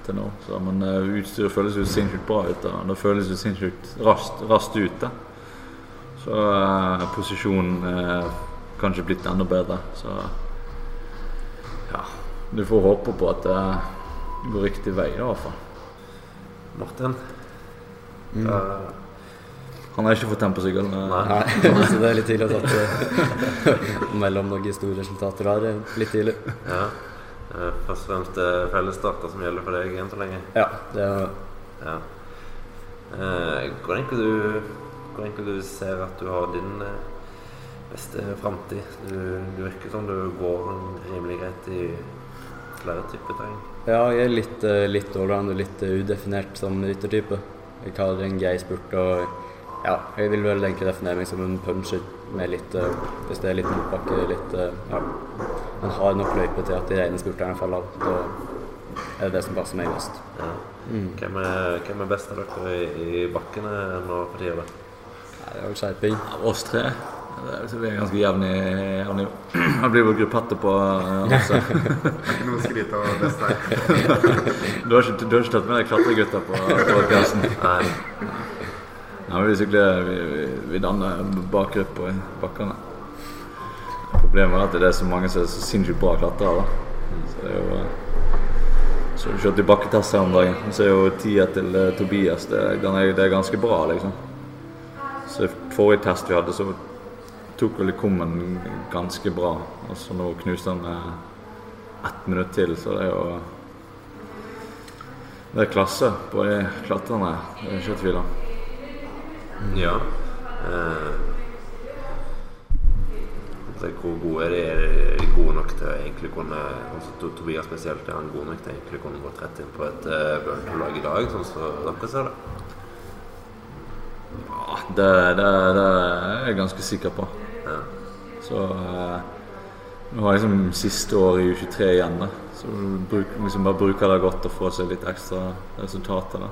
til nå. Så, men eh, utstyret føles jo sinnssykt bra ut. Da. Det føles jo sinnssykt raskt, raskt ut. Da. Så uh, posisjonen er kanskje blitt enda bedre. Så ja, du får håpe på at det går riktig vei, i hvert fall. Martin? Mm. Uh, Han har ikke fått temposykkel. eh, Nei. Nei, så det er litt tidlig å ta mellom noen store resultater her. eh, Litt tidlig. ja. Eh, Først og fremst eh, fellesstarter som gjelder for deg enn så lenge. Ja, det er Ja. Eh, Hvor egentlig du Hvor egentlig du ser at du har din eh, beste framtid? Du, du virker som du går rimelig greit i flere typer terreng. Ja, jeg er litt, eh, litt allround og litt eh, udefinert som ryttertype. Jeg kaller det en grei spurt og ja, jeg vil vel egentlig definere meg som en puncher med litt Hvis det er litt motbakke, litt ja. Man har nok løype til at de rene spurterne faller av. Da er det det som passer meg best. Ja. Mm. Hvem, er, hvem er best av dere i, i bakkene nå for tida? Nei, det er jo skjerping. Oss tre. Så vi er ganske jevne i Han blir vel gruppette på oss. Ikke noe å skryte av best her. Du har ikke, du har ikke tatt med deg klatregutta på podkasten? Nei. Ja, vi sykler vi, vi, vi danner bakgruppe i bakkene. Problemet er at det er så mange som er så sinnssykt bra klatrere. da. Så det er jo eh, Så vi kjørte i bakketest her om dagen. Så er jo tida til eh, Tobias det, det er ganske bra, liksom. Forrige test vi hadde, så tok vel kummen ganske bra. Og så nå knuste han med ett minutt til, så det er jo Det er klasse på de klatrerne. Det er ikke tvil om. Ja. Eh, hvor gode er de? Gode nok til å egentlig kunne altså, Tobias spesielt, er han god nok til å egentlig kunne gått rett inn på et uh, Burn-lag i dag, sånn som dere ser det? Ja, det, det, det er jeg ganske sikker på. Ja. Så eh, Nå har jeg liksom siste år i U23 igjen. da. Så bruk, liksom bare bruker det godt og får seg litt ekstra resultater. da.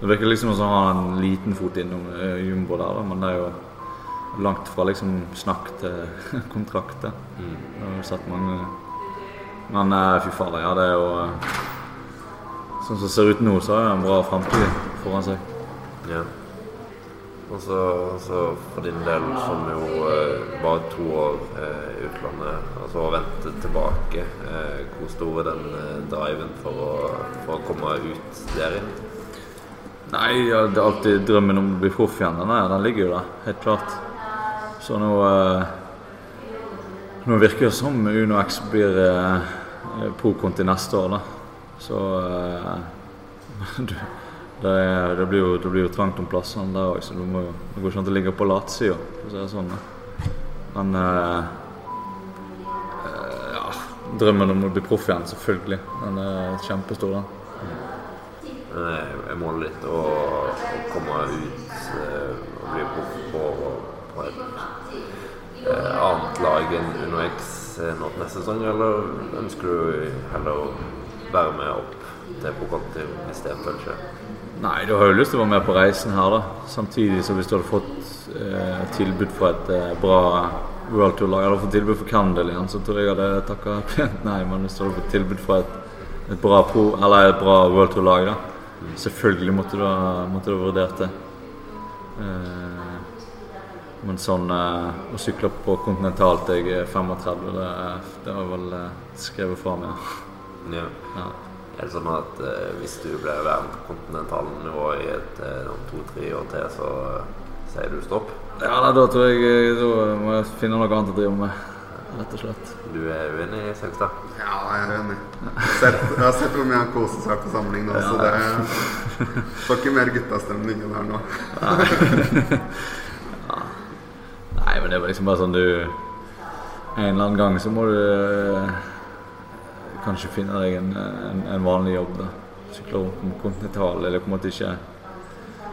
Det virker liksom som å ha en liten fot innom eh, jumbo der, da, men det er jo langt fra liksom snakk til kontrakt. da. Mm. Jeg har sett mange Men eh, fy fader, ja, det er jo eh, Sånn som det ser ut nå, så har jeg en bra framtid foran seg. Ja. Og så, for din del, som jo eh, var to år eh, i utlandet, altså å vente tilbake, eh, hvor stor er den driven for å, for å komme ut der igjen? Nei, ja, det er alltid drømmen om å bli proff igjen. Den, den ligger jo der, helt klart. Så nå Nå virker det som Uno X blir eh, pro-konti neste år, da. Så du, det, er, det, blir jo, det blir jo trangt om plassene der òg, så du må, det går ikke an å ligge på latsida, si sånn. Men eh, eh, ja, drømmen om å bli proff igjen, selvfølgelig. Den er kjempestor, den. Jeg måler litt å, komme ut eh, og bli proff på, på et eh, annet lag enn Uno X eh, neste sesong, eller ønsker du heller å være med opp til Proconti hvis det eventuelt skjer? Nei, du har jo lyst til å være med på reisen her, da. Samtidig så hvis du hadde fått eh, tilbud fra et eh, bra World Tour-lag, hadde fått tilbud for Candle igjen, så tror jeg jeg hadde takka pent nei. Men hvis du hadde fått tilbud fra et, et bra pro, eller et bra World Tour-lag, da. Selvfølgelig måtte du ha måtte du ha vurdert det. Eh, men sånn eh, å sykle på kontinentalt jeg er 35, det, det var vel eh, skrevet fra meg. Ja. Ja. Er det sånn at eh, hvis du ble værende på kontinentalnivå i et eh, om to-tre år til, så eh, sier du stopp? Ja, da, da tror jeg eh, Da må jeg finne noe annet å drive med. rett og slett. Du er uenig, Søgstad? Ja, jeg er enig. Sett, jeg har sett hvor mye han koser seg på samling nå, så det får ikke mer guttastemning enn her nå. Nei, men det var liksom bare sånn du En eller annen gang så må du kanskje finne deg en, en, en vanlig jobb. da Sykle kontinental, eller på en måte ikke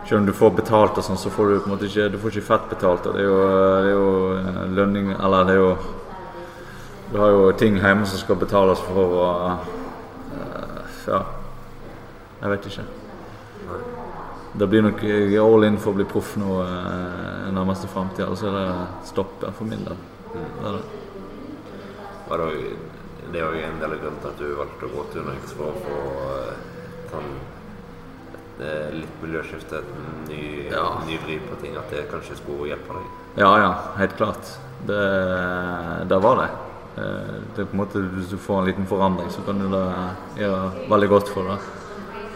Selv om du får betalt og sånn, så får du på en måte ikke Du får ikke fett betalt. Og det er jo, det er jo eh, lønning Eller det er jo Du har jo ting hjemme som skal betales for og eh, Ja. Jeg vet ikke. Det blir nok all in for å bli proff nå eh, nærmeste framtida. Så er det stopp for min del. Det er det. Var det, jo- det er jo en del av grunnen til at du valgte å gå til Unix for å få eh, sånn, eh, litt miljøskifte, et ny, Ja. ny vri på ting, at det kanskje skulle hjelpe deg. Ja, ja, helt klart. Det, det var det. Eh, Det er på en måte Hvis du får en liten forandring, så kan du det gjøre veldig godt for deg.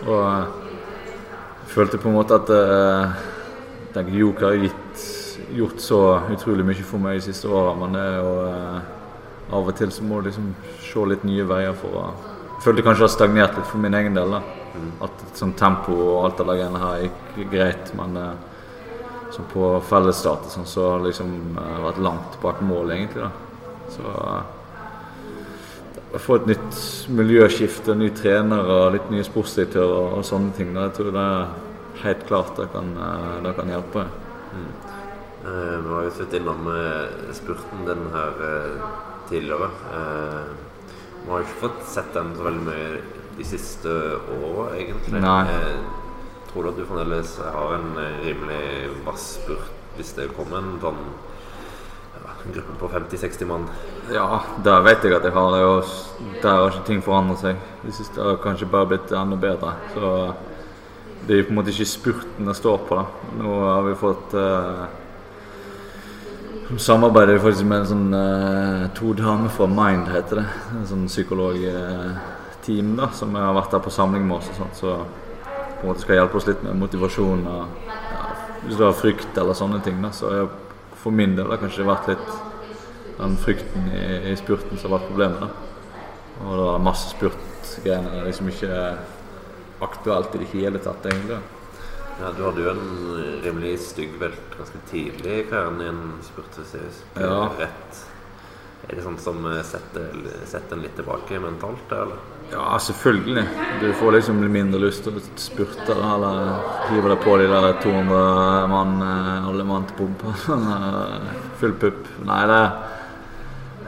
Og jeg følte på en måte at Joker har gitt, gjort så utrolig mye for meg de siste åra, men det er jo av og til så må du liksom se litt nye veier for å Jeg følte kanskje det har stagnert litt for min egen del. da At sånn tempo og alt det der greiene her gikk greit, men eh, på fellesstart sånn, så har det liksom eh, vært langt bak mål, egentlig. da. Så eh, få et nytt miljøskifte, ny trener og litt nye sportsdirektører og sånne ting, da, jeg tror det er helt klart det kan, eh, det kan hjelpe. Eh, Vi har jo vidt innom eh, spurten den her eh, tidligere. Eh, Vi har ikke fått sett den så veldig mye de siste åra, egentlig. Nei. Eh, Tror du at du fremdeles har en eh, rimelig vass spurt hvis det kommer en sånn ja, gruppe på 50-60 mann? Ja, der vet jeg at jeg har det. Og der har ikke ting forandret seg. Det siste har kanskje bare blitt enda bedre. Så det er på en måte ikke spurten det står på. da. Nå har vi fått eh, Samarbeider vi faktisk med en sånn uh, to damer fra Mind, heter det. En sånn psykologteam da, som har vært der på samling med oss. og sånt, Så på en måte skal hjelpe oss litt med motivasjon og ja, hvis du har frykt eller sånne ting. da, Så jeg, for min del har kanskje vært litt den frykten i, i spurten som har vært problemet. da. Og det var masse spurtgreiene det er liksom ikke aktuelt i det hele tatt, egentlig. Ja, Du hadde jo en rimelig stygg velt ganske tidlig i karrieren din. spurte hvis Ja. rett. Er det sånn som eh, setter, setter en litt tilbake mentalt? eller? Ja, selvfølgelig. Du får liksom mindre lyst til å spurte eller hive deg på de der 200 mann, eh, alle mann til pumpa. Full pupp. Nei, det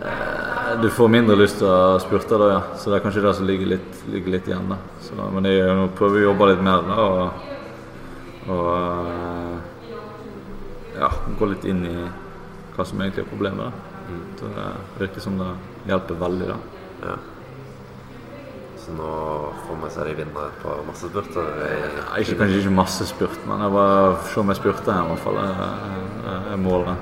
eh, Du får mindre lyst til å spurte da, ja. Så det er kanskje det som ligger litt, ligger litt igjen, da. Så, men jeg prøver å jobbe litt mer da, og, og eh, ja, gå litt inn i hva som egentlig er problemet. da. Så det virker som det hjelper veldig, da. Ja. Så nå får vi se de vinne par massespurter. Ja, Ikke, kanskje ikke masse spurt, men jeg bare se om jeg spurte her, i hvert fall. Det er- er målet.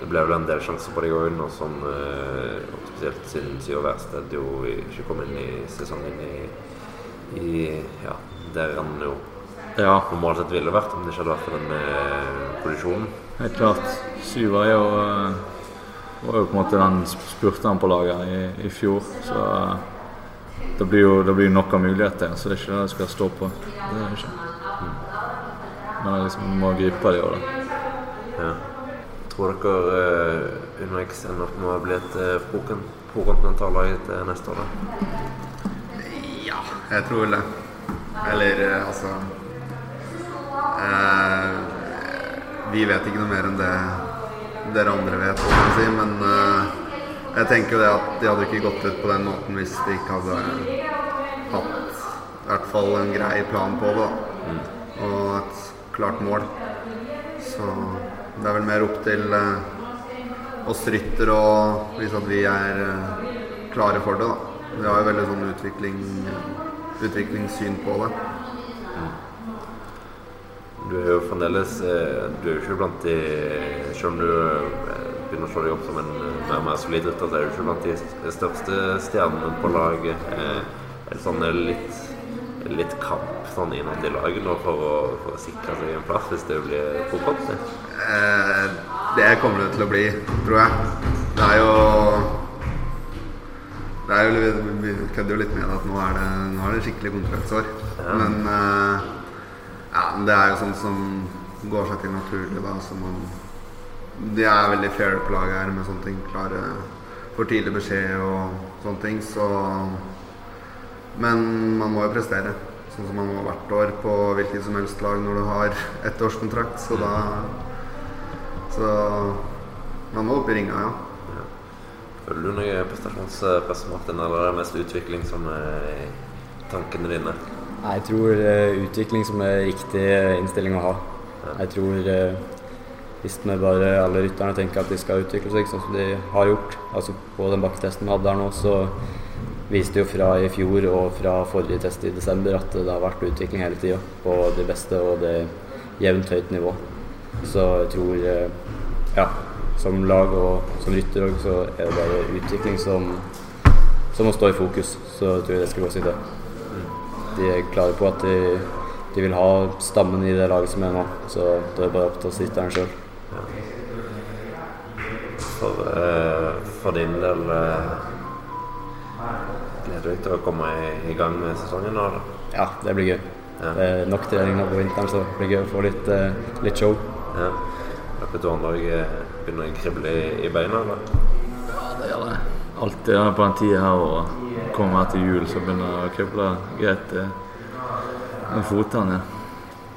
Det ble vel en del sjanser på deg òg nå som eh, Spesielt siden Syr Værsted jo ikke kom inn i sesongen i, i Ja, der han jo Ja, normalt sett ville vært om det ikke hadde vært for den eh, kollisjonen. helt klart. Syver er jo eh, var jo på en måte den spurteren på laget i, i fjor, så eh, det blir jo det blir nok av muligheter. Så det er ikke det jeg skal stå på. Det er det ikke. Men jeg liksom må gripe det i år, da. Ja. Tror dere uh, UnoX ender opp med å bli et uh, prokontinentallag til neste år? da? Ja, jeg tror vel det. Eller eh, altså eh, Vi vet ikke noe mer enn det dere andre vet, si, men eh, jeg tenker jo det at de hadde ikke gått ut på den måten hvis de ikke hadde hatt i hvert fall en grei plan på det. Mm. Og et klart mål. Så det er vel mer opp til eh, oss ryttere å vise at vi er eh, klare for det. da. Vi har jo veldig sånn utvikling, utviklingssyn på det. Du er jo fremdeles eh, Du er jo ikke blant de Selv om du eh, begynner å se deg opp som en eh, mer og mer solid rytter, så er du ikke blant de største stjernene på laget. Det sånn litt, litt kamp sånn innad i laget nå for å, for å sikre seg en plass hvis det blir fotball? Det kommer det til å bli, tror jeg. Det er jo det er jo, vi- Vi kødder jo litt med at nå er det, nå er det skikkelig kontraktsår. Men uh, ja, det er jo sånn som går seg til naturlig. da så man, De er veldig fair på laget her med sånne ting. Klare for tidlig beskjed og sånne ting. Så Men man må jo prestere. Sånn som man må hvert år på hvilket som helst lag når du har ettårskontrakt. Så da Så man må opp i ringa, ja. Føler du noe prestasjonspress, Martin, eller er det mest utvikling som er tankene dine? Jeg tror eh, utvikling som er riktig eh, innstilling å ha. Jeg tror eh, hvis vi bare alle rytterne tenker at de skal utvikle seg sånn som de har gjort altså På den bakketesten vi hadde her nå, så viste jo fra i fjor og fra forrige test i desember at det har vært utvikling hele tida på det beste og det jevnt høyt nivå. Så jeg tror ja, som lag og som rytter òg, så er det bare utvikling som, som må stå i fokus. Så tror jeg det skal gå seg til. De er klare på at de, de vil ha stammen i det laget som er nå. Så det er bare opp til å sitte der sjøl. For, uh, for din del uh Gleder du deg til å komme i, gang med sesongen nå? eller? Ja, det blir gøy. Ja. Det er nok trening nå på vinteren, så det blir gøy å få litt, uh, litt show. Ja. Løpet Arendal begynner å krible i, i beina? eller? Ja, det gjør det. Alltid ja, på den tida her og kommer her til jul, så begynner det å krible greit i med fotene. Ja.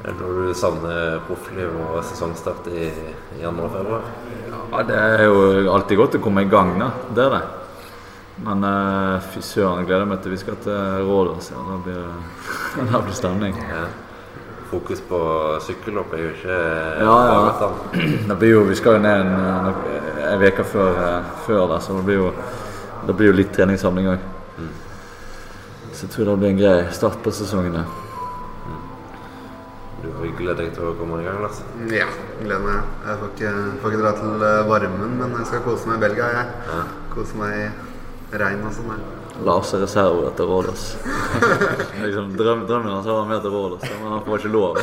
Er det noe du savner proffliv og sesongstart i, i januar-februar? Ja, det er jo alltid godt å komme i gang, da. Det er det. Men uh, fy søren, gleder meg til vi skal til Rådås. Ja. Da blir det stemning. Ja. Fokus på sykkelhopp er jo ikke Ja, ja. bagatell. Det blir jo, vi skal jo ned en, eh, en uke før, eh, før det, så det blir jo, det blir jo litt treningssamling òg. Så jeg tror det blir en grei start på sesongen. der. Du gleder deg til å komme i gang, Lars? Ja, gleder meg. Jeg får ikke, får ikke dra til eh, varmen, men jeg skal kose meg i Belgia, jeg. Ja. Kose meg i regn og sånn. Lars er reserve til Rådås. liksom, drøm, drømmen hans var med til Rådås, men han får ikke lov.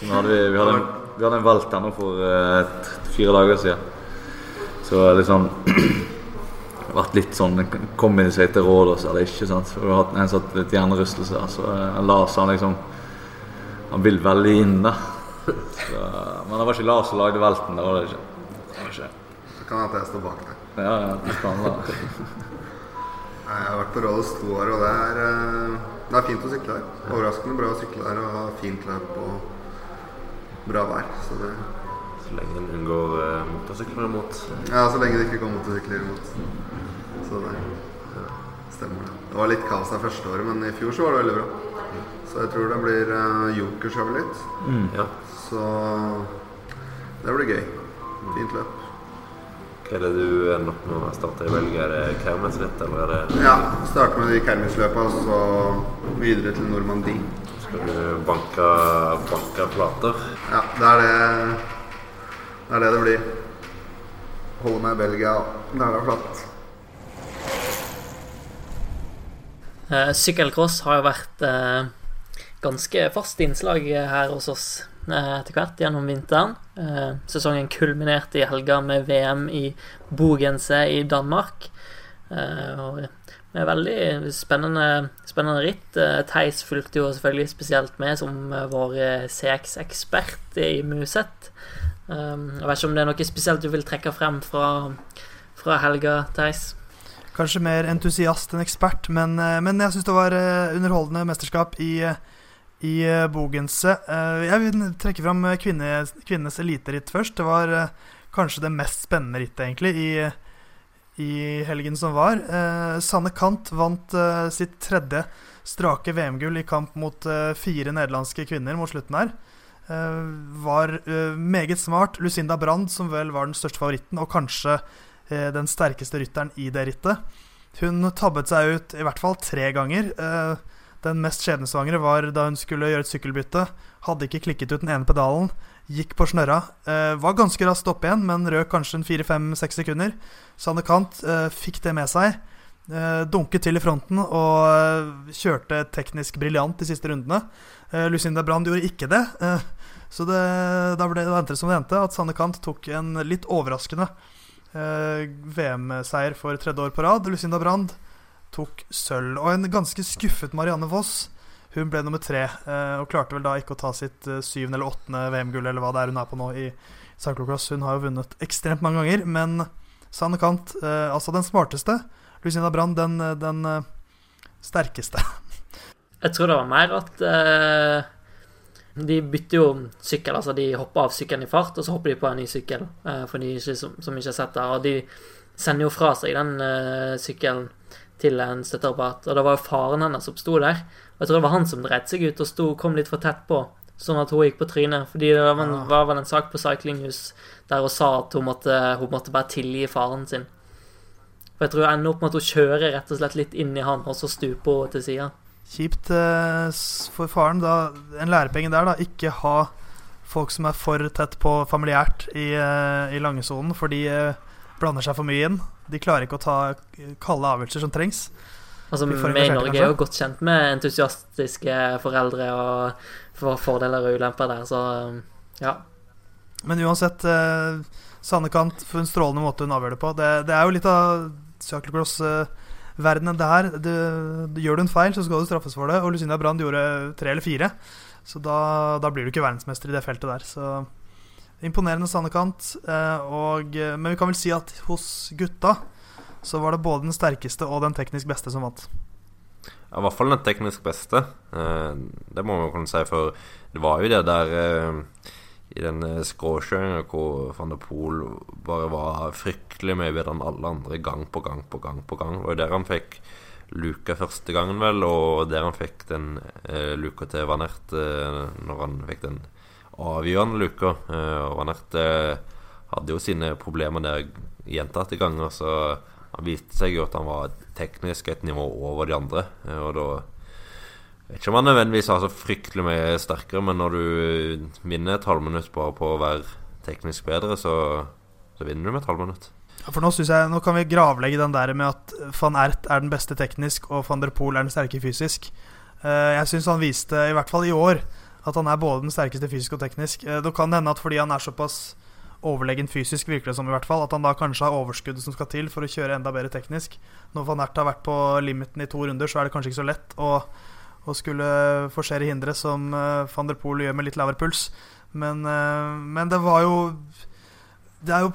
Så hadde vi, vi, hadde en, vi hadde en velt her nå for uh, fire dager siden. Så liksom vært litt sånn Kom inn i seg til Rådås eller ikke? sant? For Vi har hatt en har litt hjernerystelse. Så uh, Lars han liksom Han vil veldig inn, da. Så, men det var ikke Lars som lagde velten. Det var det ikke. Det var ikke. Så kan jeg står bak deg. Ja, ja, det kan være. Jeg har vært på Rådhus to år, og det er, eh, det er fint å sykle her. Overraskende bra å sykle her og ha fint løp og bra vær. Så det, Så lenge en unngår uh, motorsykler imot. ja, så lenge det ikke kommer motorsykler imot. Så det stemmer det. Det var litt kaos her første året, men i fjor så var det veldig bra. Så jeg tror det blir uh, Jokershow litt. Ja. Så det blir gøy. Fint løp. Er det du ender opp med å starte i Belgia? Er det Kermesritt, eller er det Ja, starte med de Kermisløpa, og så videre til Normandie. Skal du banke, banke plater? Ja, det er det det er det det blir. Holde meg i Belgia der det er flatt. Eh, Sykkelcross har jo vært eh, ganske fast innslag her hos oss etter hvert gjennom vinteren. Eh, sesongen kulminerte i helga med VM i Bogense i Danmark. Eh, og med veldig spennende, spennende ritt. Eh, Theis fulgte jo selvfølgelig spesielt med som eh, vår CX-ekspert i Muset. Eh, jeg vet ikke om det er noe spesielt du vil trekke frem fra, fra helga, Theis? Kanskje mer entusiast enn ekspert, men, eh, men jeg syns det var eh, underholdende mesterskap i, eh, i eh, Bogense. Eh, Jeg vil trekke fram eh, kvinne, kvinnenes eliteritt først. Det var kanskje det mest spennende rittet, egentlig, i, i helgen som var. Sanne Kant vant sitt tredje strake VM-gull i kamp mot fire nederlandske kvinner mot slutten her. Var meget smart. Lucinda Brand, som vel var den største favoritten, og kanskje den sterkeste rytteren i det rittet. Hun tabbet seg ut i hvert fall tre ganger. Eh, Den mest skjebnesvangre var da hun skulle gjøre et sykkelbytte. Hadde ikke klikket ut den ene pedalen. Gikk på snørra. Eh, var ganske raskt opp igjen, men røk kanskje en fire-fem-seks sekunder. Sanne Kant eh, fikk det med seg. Eh, dunket til i fronten og eh, kjørte teknisk briljant de siste rundene. Eh, Lucinda Brand gjorde ikke det. Eh, så det, da ble det endte som det endte, at Sanne Kant tok en litt overraskende VM-seier for tredje år på rad. Lucinda Brand tok sølv. Og en ganske skuffet Marianne Voss. Hun ble nummer tre eh, og klarte vel da ikke å ta sitt eh, syvende eller åttende VM-gull, eller hva det er hun er på nå i cyclocross. Hun har jo vunnet ekstremt mange ganger, men Sanne Kant, eh, altså den smarteste. Lucinda Brand, den, den sterkeste. Jeg tror det var mer at uh, de bytter jo sykkel. altså De hopper av sykkelen i fart, og så hopper de på en ny sykkel uh, for de ikke, som, som, ikke har sett det. Og de sender jo fra seg den uh, sykkelen til en støtteapparat. Og det var jo faren hennes som sto der. Og jeg tror det var han som dreit seg ut og sto, kom litt for tett på, sånn at hun gikk på trynet. Fordi det var, Ja. var vel en sak på Cyclinghus der hun sa at hun måtte, hun måtte bare tilgi faren sin. For jeg tror hun ender opp med at hun kjører rett og slett litt inn i han, og så stuper hun til sida. Kjipt eh, for faren. Da, en lærepenge der, da. Ikke ha folk som er for tett på familiært i, eh, i langesonen, fordi eh, blander seg for mye inn. De klarer ikke å ta kalde avgjørelser som trengs. Altså, Vi i Norge er jo godt kjent med entusiastiske foreldre og for fordeler og ulemper der, så ja. Men uansett, eh, Sanne Kant for en strålende måte hun avgjør det på. Det, det er jo litt av cyclocross-verdenen, det her. Det, det, gjør du en feil, så skal du straffes for det. Og Lucinda Brand gjorde tre eller fire, så da, da blir du ikke verdensmester i det feltet der. Så imponerende sannekant, Eh, og, eh, men vi kan vel si at hos gutta så var det både den sterkeste og den teknisk beste som vant. Ja, I hvert fall den teknisk beste. Eh, det må man kunne si, for det var jo det der i den skråkjøringa hvor van der Poel bare var fryktelig mye bedre enn alle andre gang på gang på gang. på gang jo der han fikk luka første gangen, vel, og der han fikk den luka til Van Ert når han fikk den avgjørende luka. Eh, og Van Ert eh, hadde jo sine problemer der gjentatte ganger, så han viste seg jo at han var teknisk et nivå over de andre. eh, Og da vet ikke om han nødvendigvis har så fryktelig mye sterkere, men når du vinner et halvminutt bare på å være teknisk bedre, så, så vinner du med et halvminutt. Ja, For nå, synes jeg, nå kan vi gravlegge den der med at van Ert er den beste teknisk, og van der Poel er den sterke fysisk. Jeg syns han viste, i hvert fall i år, at han er både den sterkeste fysisk og teknisk. Eh, det kan hende at fordi han er såpass overlegen fysisk, virker det som i hvert fall, at han da kanskje har overskuddet som skal til for å kjøre enda bedre teknisk. Når van Ert har vært på limiten i to runder, så er det kanskje ikke så lett å, å skulle forsere hindre som eh, van der Poel gjør med litt lavere puls. Men, eh, men det var jo Det er jo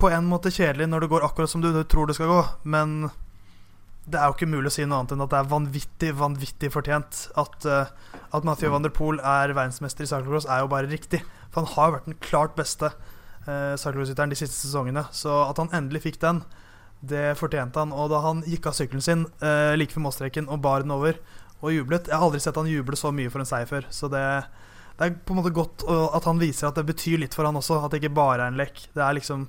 på en måte kjedelig når det går akkurat som du tror det skal gå, men det er jo ikke mulig å si noe annet enn at det er vanvittig, vanvittig fortjent. At, uh, at Mathieu van der Poel er verdensmester i cyclocross, er jo bare riktig. For han har jo vært den klart beste uh, cyclocrossrytteren de siste sesongene. Så at han endelig fikk den, det fortjente han. Og da han gikk av sykkelen sin uh, like før målstreken og bar den over og jublet Jeg har aldri sett han juble så mye for en seier før. Så det, det er på en måte godt at han viser at det betyr litt for han også. At det ikke bare er en lek. Det er liksom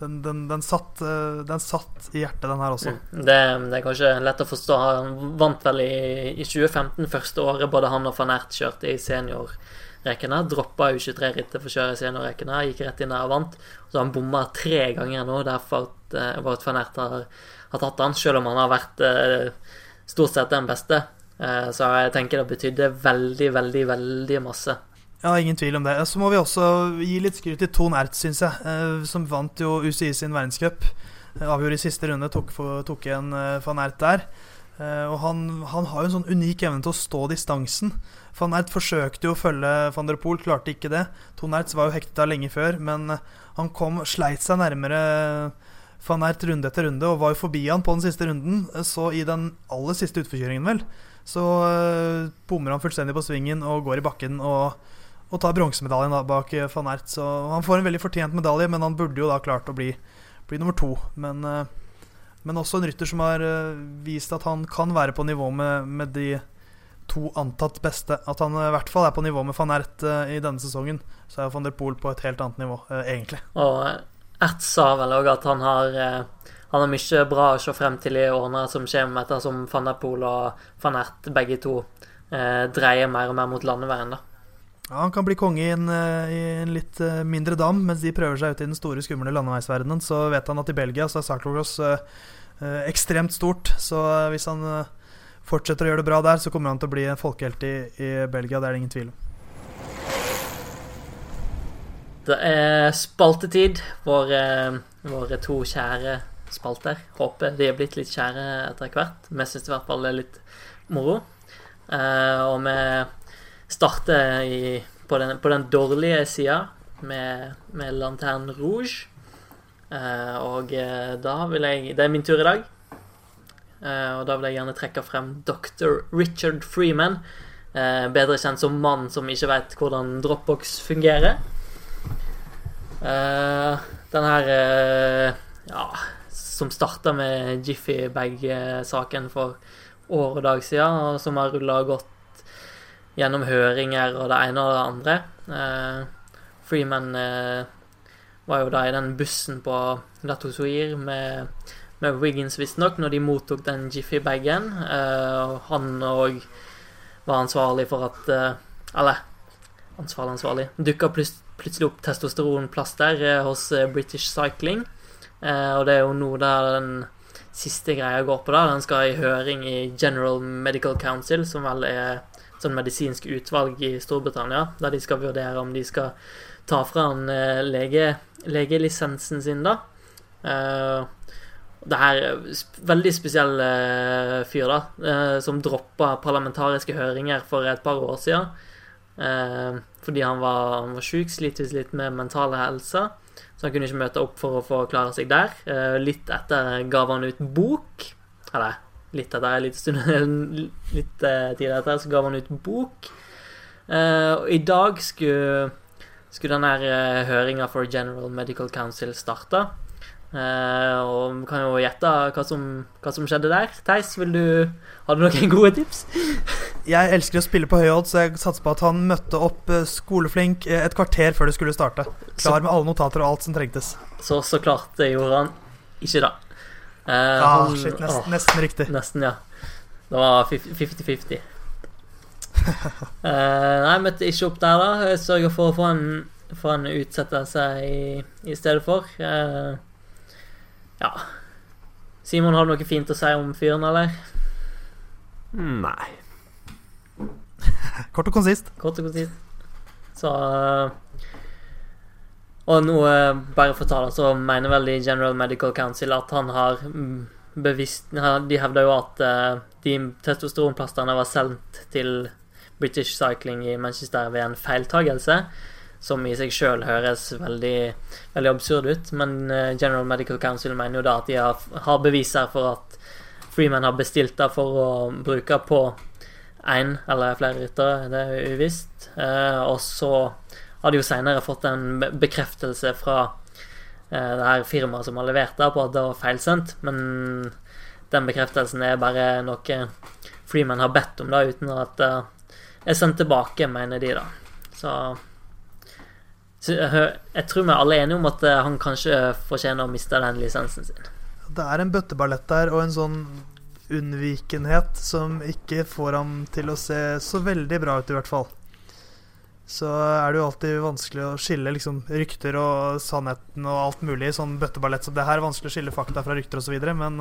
den, den, den, satt, eh, den satt i hjertet, den her også. Mm. Det, det er kanskje lett å forstå. Han vant vel i, i 2015, første året både han og van Ert kjørte i seniorrekene. Droppa U23-rittet for å kjøre i seniorrekene, gikk rett inn der og vant. Så han bomma tre ganger nå, derfor at uh, van Ert har, har tatt han, selv om han har vært eh, stort sett den beste. Så jeg tenker det betydde veldig, veldig, veldig masse. Ja, ingen tvil om det. Så må vi også gi litt skryt til Ton Ert, syns jeg. eh, Som vant jo UCI sin verdenscup. Eh, Avgjorde i siste runde, tok, tok igjen eh, van Ert der. Og han, han har jo en sånn unik evne til å stå distansen. Van Ert forsøkte jo å følge van der Poel, klarte ikke det. Ton Ertz var jo hekta lenge før, men han kom, sleit seg nærmere van Ert runde etter runde og var jo forbi han på den siste runden. Så i den aller siste utforkjøringen, vel, så bommer han fullstendig på svingen og går i bakken og og tar bronsemedaljen da bak eh, van Ert. Så han får en veldig fortjent medalje, men han burde jo da klart å bli, bli nummer to. Men, eh, men også en rytter som har eh, vist at han kan være på nivå med, med de to antatt beste. At han i hvert fall er på nivå med van Ert i denne sesongen. Så er van der Poel på et helt annet nivå, egentlig. Og Ert sa vel òg at han har han har mye bra å se frem til i årene som kommer, ettersom van der Poel og van Ert begge to eh, dreier mer og mer mot landeveien. da. Ja, han kan bli konge i en, eh, i en litt eh, mindre dam mens de prøver seg ut i den store, skumle landeveisverdenen. Så vet han at i Belgia så er cyclocross eh, eh, ekstremt stort. Så hvis han fortsetter å gjøre det bra der, så kommer han til å bli en folkehelt i, i Belgia. Det er det ingen tvil om. Det er spaltetid. Våre, våre to kjære spalter. Håper de er blitt litt kjære etter hvert. Vi syns i hvert fall det er litt moro. Eh, og vi starter i, på, den, på den dårlige sida med, med Lanterne Rouge. Uh, og eh, da vil jeg Det er min tur i dag. Uh, og da vil jeg gjerne trekke frem dr. Richard Freeman. Uh, bedre kjent som mann som ikke vet hvordan Dropbox fungerer. Uh, den her Ja, som starta med Jiffy Bag-saken for år og dag siden, og som har rulla godt gjennom høringer og det ene og det andre. Eh, Freeman eh, var jo da i den bussen på Latosuir med, med Wiggins, visstnok, når de mottok den Jiffy-bagen. Eh, og han òg var ansvarlig for at eh, Eller ansvarlig, ansvarlig. Dukka plut plutselig opp testosteronplaster eh, hos eh, British Cycling. Og det er jo nå der den siste greia går på. da Den skal i høring i General Medical Council, som vel er sånn medisinsk utvalg i Storbritannia, der de skal vurdere om de skal ta fra han eh, lege, legelisensen sin, da. Eh, det her er veldig spesiell eh, fyr, da, som droppa parlamentariske høringer for et par år siden. Fordi han var, han var sjuk, slites litt med mentale helse. Så han kunne ikke møte opp for å få klare seg der. Litt etter gav han ut bok. Eller litt etter, litt, stund, litt eh, tid etter, så ga man ut bok. Uh, og i dag skulle, skulle denne uh, høringa for General Medical Council starte. Uh, og vi kan jo gjette hva som, hva som skjedde der. Theis, vil du har du noen gode tips? jeg elsker å spille på høy odds, så jeg satser på at han møtte opp skoleflink et kvarter før det skulle starte. Klar med alle notater og alt som trengtes. Så så klart det gjorde han ikke, da. ah, han, shit, nesten, åh, nesten, riktig. Nesten, ja. Det var 50-50. nei, møtte ikke opp der, da. Sørger for å få en, få en utsettelse i, i stedet for. Uh, ja. Simon, har du noe fint å si om fyren, eller? Nei. Kort og konsist. Kort og konsist. Så Og nå, bare for å ta det, så mener vel de General Medical Council at han har bevisst De hevder jo at eh, de testosteronplasterne var sendt til British Cycling i Manchester ved en feiltagelse som i seg sjøl høres veldig, veldig, absurd ut. Men eh, General Medical Council mener jo da at de har, har beviser for at Freeman har bestilt det for å bruke på én eller flere ryttere, det er uvisst. Eh, og så har de jo seinere fått en bekreftelse fra eh, det her firmaet som har levert det, på at det var feilsendt. Men den bekreftelsen er bare noe Freeman har bedt om, da, uten at det er sendt tilbake, mener de, da. Så jeg tror vi er alle enige om at eh, han kanskje fortjener å miste den lisensen sin. Det er en bøtteballett der og en sånn unnvikenhet som ikke får ham til å se så veldig bra ut, i hvert fall. Så er det jo alltid vanskelig å skille liksom, rykter og sannheten og alt mulig. Sånn bøtteballett som det her er vanskelig å skille fakta fra rykter osv. Men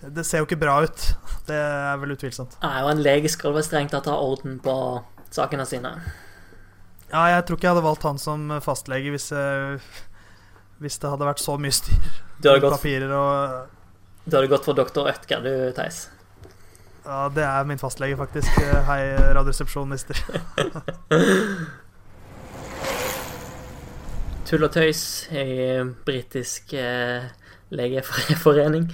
det ser jo ikke bra ut. Det er vel utvilsomt. Nei, og en lege skal vel strengt tatt ha orden på sakene sine. Ja, jeg tror ikke jeg hadde valgt han som fastlege hvis, hvis det hadde vært så mye styr. Du hadde gått, papirer og Du hadde gått for doktor Ødker, du, Theis. Ja, det er min fastlege, faktisk. Hei, radioresepsjonister. Tull og tøys i britisk eh, legeforening.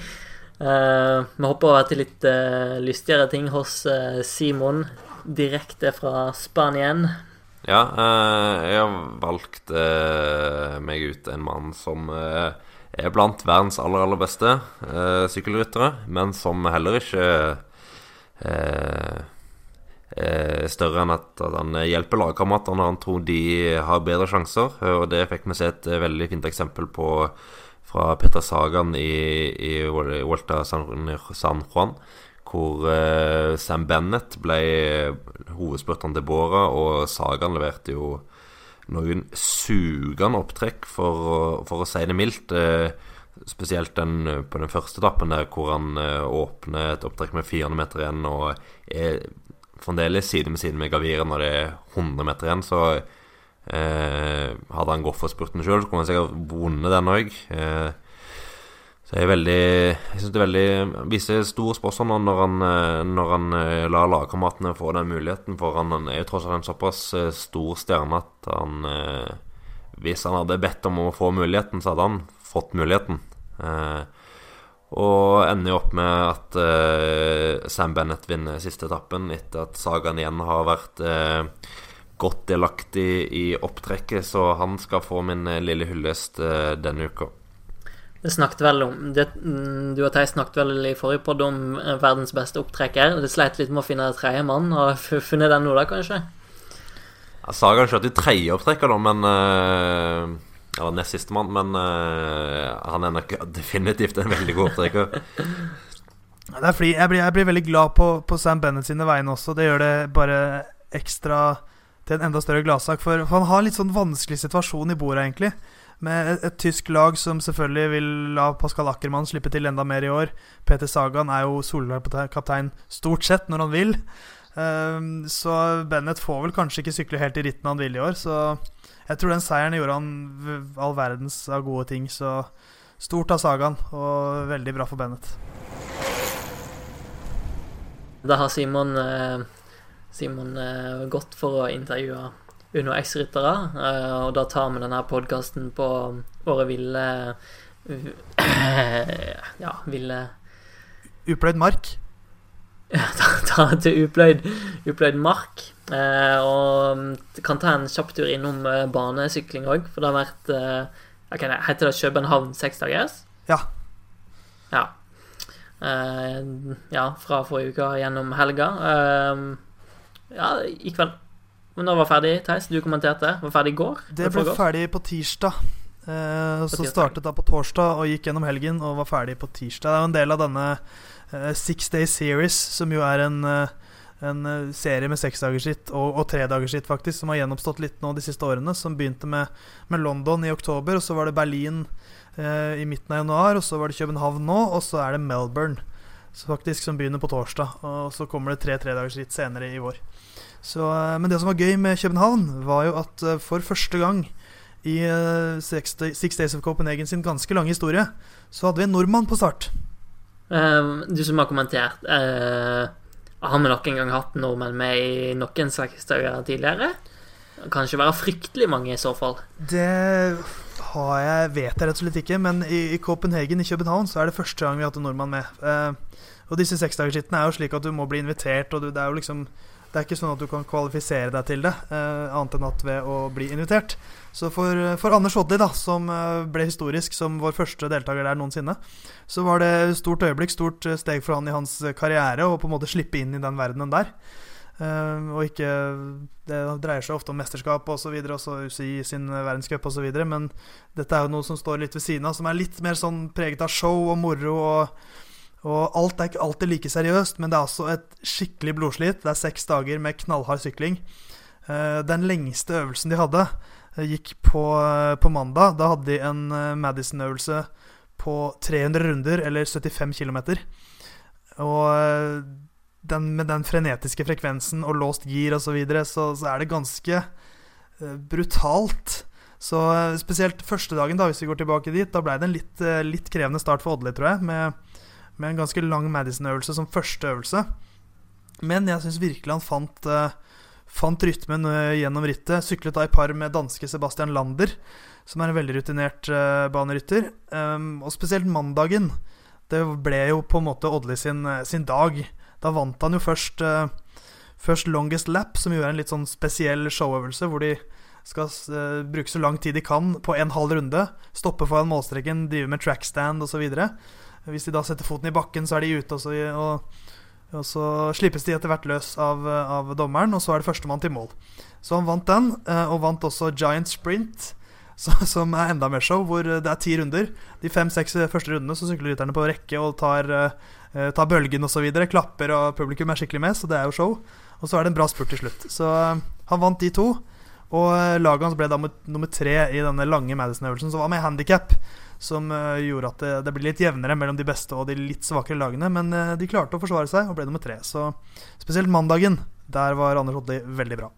Eh, vi hopper over til litt eh, lystigere ting hos eh, Simon, direkte fra Spanien. Ja, eh, jeg har valgt eh, meg ut en mann som eh, er blant verdens aller, aller beste sykkelryttere, men som heller ikke større enn at han hjelper lagkameratene han tror de har bedre sjanser. Og det fikk vi se et veldig fint eksempel på fra Petter Sagan i, i Volta San Juan hvor Sam Bennett ble hovedspurteren til Bora, og Sagan leverte jo noen sugende opptrekk, for, for å si det mildt. Uh, spesielt den eh, på den første etappen der hvor han eh, åpner et opptrekk med 400 meter igjen og er fremdeles side med side med Gavira når det er 100 meter igjen, så eh, hadde han gått for spurten sjøl, kunne han sikkert vunnet den òg. Eh, så jeg er veldig Jeg syns det er veldig viser stor spørsmål når han, eh, når han eh, lar lagkameratene få den muligheten, for han, han er jo tross alt en såpass stor stjerne at han Hvis han hadde bedt om å få muligheten, så hadde han fått muligheten. Eh, og ender jo opp med at eh, Sam Bennett vinner siste etappen etter at Sagaen igjen har vært eh, godt delaktig i opptrekket, så han skal få min lille hyllest denne uka. Det snakket vel om det, mm, Du og Theis snakket vel i forrige podd om verdens beste opptrekker. Det sleit litt med å finne tredjemann. Har funnet den nå, da, kanskje? Ja, Sagaen kjørte i tredje opptrekker, da, men uh, eller nest sistemann, men uh, han er nok definitivt en veldig god opptrekker. Er jeg blir, jeg blir veldig glad på, på, Sam Bennett sine vegne også. Det gjør det bare ekstra til en enda større gladsak. For, for han har en litt sånn vanskelig situasjon i bordet, egentlig. Med et, et, tysk lag som selvfølgelig vil la Pascal Ackermann slippe til enda mer i år. Peter Sagan er jo solkaptein stort sett når han vil. Um, så Bennett får vel kanskje ikke sykle helt i ritten han vil i år. Så jeg tror den seieren gjorde han all verdens av gode ting. Så stort av sagaen, og veldig bra for Bennett. Da har Simon, eh, Simon eh, gått for å intervjue Uno X-ryttere, eh, og da tar vi denne podkasten på Året ville Ja, ville Upløyd mark? ta, ta til upløyd, upløyd mark. Eh, og kan ta en kjapp tur innom eh, banesykling òg, for det har vært eh, okay, Heter det København seksdagers? Ja. Ja. Eh, ja, fra forrige uke gjennom helga. Eh, ja, i kveld. Men nå var ferdig, Theis. Du kommenterte. Var ferdig i går? Det ble ferdig på tirsdag. Eh, så startet da på torsdag og gikk gjennom helgen og var ferdig på tirsdag. Det er jo en del av denne eh, Six Day Series, som jo er en, uh, en uh, serie med seksdagersritt og, og tredagersritt, faktisk, som har gjenoppstått litt nå de siste årene. Som begynte med, med London i oktober, og så var det Berlin i midten av januar, og så var det København nå, og så er det Melbourne. Faktisk Som begynner på torsdag. Og så kommer det tre tredagersritt senere i vår. Så, men det som var gøy med København, var jo at for første gang i Six Days of Copenhagen sin ganske lange historie, så hadde vi en nordmann på start. Uh, du som har kommentert uh, Har vi nok en gang hatt nordmenn med i noen slagstauer tidligere? Det kan ikke være fryktelig mange i så fall. Det har jeg, vet jeg rett og slett ikke, men i, i Copenhagen i København så er det første gang vi har hatt en nordmann med. Uh, og disse seksdagerskittene er jo slik at du må bli invitert, og du, det er jo liksom det er ikke sånn at du kan kvalifisere deg til det, eh, annet enn at ved å bli invitert. Så for, for Anders Odli, da, som eh, ble historisk som vår første deltaker der noensinne, så var det stort øyeblikk, stort eh, steg for han i hans karriere å på en måte slippe inn i den verdenen der. Og ikke Det dreier seg ofte om mesterskap osv., også UCI sin verdenscup osv., men dette er jo noe som står litt ved siden av, som er litt mer sånn preget av show og moro og og alt er ikke alltid like seriøst, men det er altså et skikkelig blodslit. Det er seks dager med knallhard sykling. Eh, den lengste øvelsen de hadde, eh, gikk på, eh, på mandag. Da hadde de en Madison-øvelse på 300 runder, eller 75 km. Og den, med den frenetiske frekvensen og låst gir osv., så, videre, så så er det ganske brutalt. Så spesielt første dagen, da, hvis vi går tilbake dit, da ble det en litt, litt krevende start for Oddly, tror jeg. med med en ganske lang Madison-øvelse som første øvelse. Men jeg syns virkelig han fant, uh, fant rytmen uh, gjennom rittet. Syklet da i par med danske Sebastian Lander, som er en veldig rutinert uh, banerytter. Um, og spesielt mandagen. Det ble jo på en måte Oddly sin, sin dag. Da vant han jo først, først Longest Lap, som jo er en litt sånn spesiell showøvelse, hvor de skal bruke så lang tid de kan på en halv runde. Stoppe foran målstreken, drive med trackstand osv. Hvis de da setter foten i bakken, så er de ute, og så, og, og så slippes de etter hvert løs av, av, dommeren, og så er det førstemann til mål. Så han vant den, eh, og vant også Giant Sprint, som er enda mer show, hvor det er ti runder. De fem-seks første rundene så sykler rytterne på rekke og tar, eh, tar bølgen osv. Klapper, og publikum er skikkelig med, så det er jo show. Og så er det en bra spurt til slutt. Så eh, han vant de to. Og laget hans ble da nummer tre i denne lange Madison-øvelsen, som var med handikap. Som eh, gjorde at det, det blir litt jevnere mellom de beste og de litt svakere lagene. Men eh, de klarte å forsvare seg og ble nummer tre. Så spesielt mandagen, der var Anders Odli veldig bra.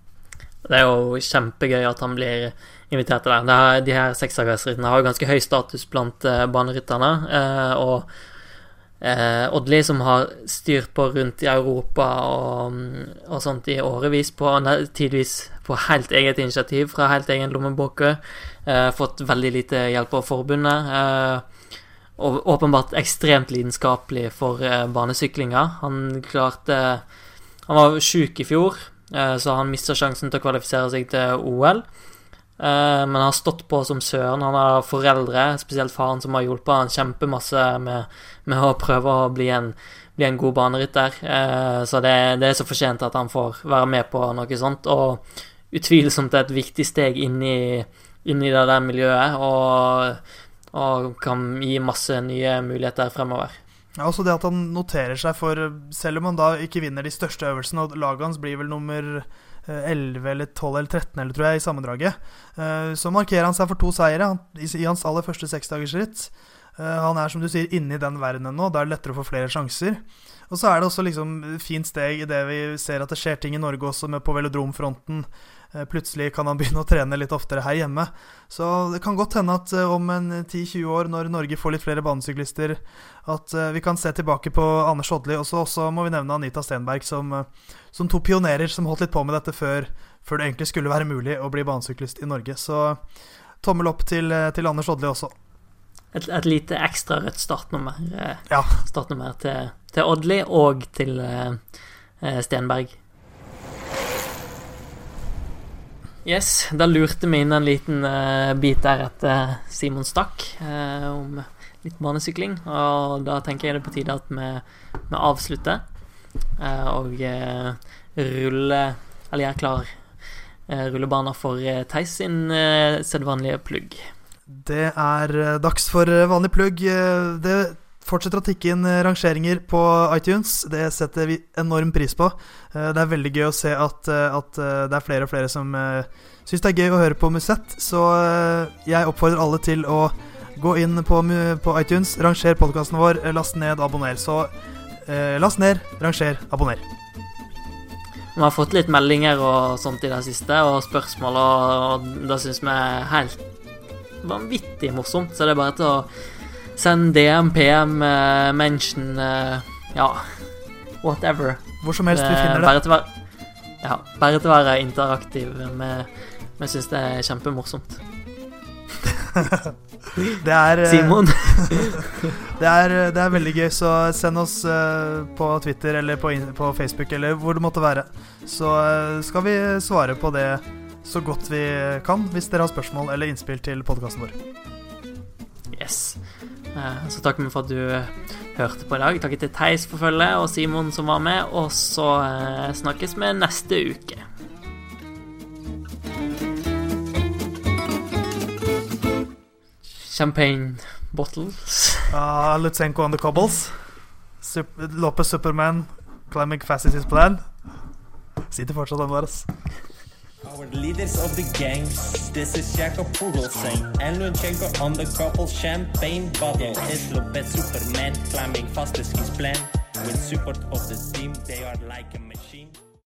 Det er jo kjempegøy at han blir invitert til det. her, de her seksdagersrittene har jo ganske høy status blant uh, banerytterne. Uh, og uh, Odli, som har styrt på rundt i Europa og, og sånt i årevis, på, tidvis på helt eget initiativ fra helt egen lommebok, fått veldig lite hjelp av forbundet. og åpenbart ekstremt lidenskapelig for banesyklinga. Han klarte Han var sjuk i fjor. Eh, så han mista sjansen til å kvalifisere seg til OL. Eh, men han har stått på som søren. Han har foreldre, spesielt faren, som har hjulpet han kjempemasse med, med å prøve å bli en, bli en god banerytter. Eh, så det, det, er så fortjent at han får være med på noe sånt. Og utvilsomt et viktig steg inn i, inn i det der miljøet, og, og kan gi masse nye muligheter fremover. Ja, også det at han noterer seg for Selv om han da ikke vinner de største øvelsene, og laget hans blir vel nummer 11 eh, eller 12 eller 13 eller tror jeg i sammendraget, eh, så markerer han seg for to seire i hans aller første seksdagersritt. Eh, han er som du sier inne i den verdenen nå, da er det lettere å få flere sjanser. Og så er det også liksom fint steg i det vi ser at det skjer ting i Norge også, med på velodromfronten. Eh, plutselig kan han begynne å trene litt oftere her hjemme. Så det kan godt hende at eh, om en 10-20 år, når Norge får litt flere banesyklister, at eh, vi kan se tilbake på Anders Odli. Og så må vi nevne Anita Stenberg, som, som to pionerer som holdt litt på med dette før, før, det egentlig skulle være mulig å bli banesyklist i Norge. Så tommel opp til, til Anders Odli også. Et, et, lite ekstra rødt startnummer, ja. startnummer til, til Odli og til Stenberg. Yes, da lurte vi inn en liten uh, bit der etter Simon stakk, uh, om litt banesykling. Og da tenker jeg det er på tide at vi, vi avslutter uh, og ruller Eller gjør klar rullebaner for Theis sin sedvanlige plugg. Det er dags for vanlig plugg. Det fortsetter å tikke inn rangeringer på iTunes. Det setter vi enorm pris på. Eh, det er veldig gøy å se at, eh, at eh, det er flere og flere som syns det er gøy å høre på Musett. Så jeg oppfordrer alle til å gå inn på, på iTunes, ranger podkasten vår, last ned, abonner. Så last ned, ranger, abonner. Vi har fått litt meldinger og sånt i det siste, og spørsmål, og det syns vi er helt vanvittig morsomt. Så det er bare til å Send DM, PM, uh, mention uh, Ja, whatever. Hvor som helst vi finner det. Bare til ja, bare til å være interaktiv. Vi syns det er kjempemorsomt. det er eh, Simon. det, er, det, er, veldig gøy, så send oss på Twitter eller på, på, Facebook eller hvor det måtte være. Så skal vi svare på det så godt vi kan, hvis dere har spørsmål eller innspill til podkasten vår. Yes. Eh, så takker for at du hørte på i dag. Takk til Theis for følget og Simon som var med. Og så eh, snakkes vi neste uke. Champagne bottles. Uh, Lutsenko on the cobbles. Super, Lopez Superman climbing fast is his plan. Sitter fortsatt den der, altså. Our leaders of the gang, this is Jakob Pugelseng. And Lunchenko on the couple champagne bottle. It's Lopez Superman climbing fastest his plan. With support of the team, they are like a machine.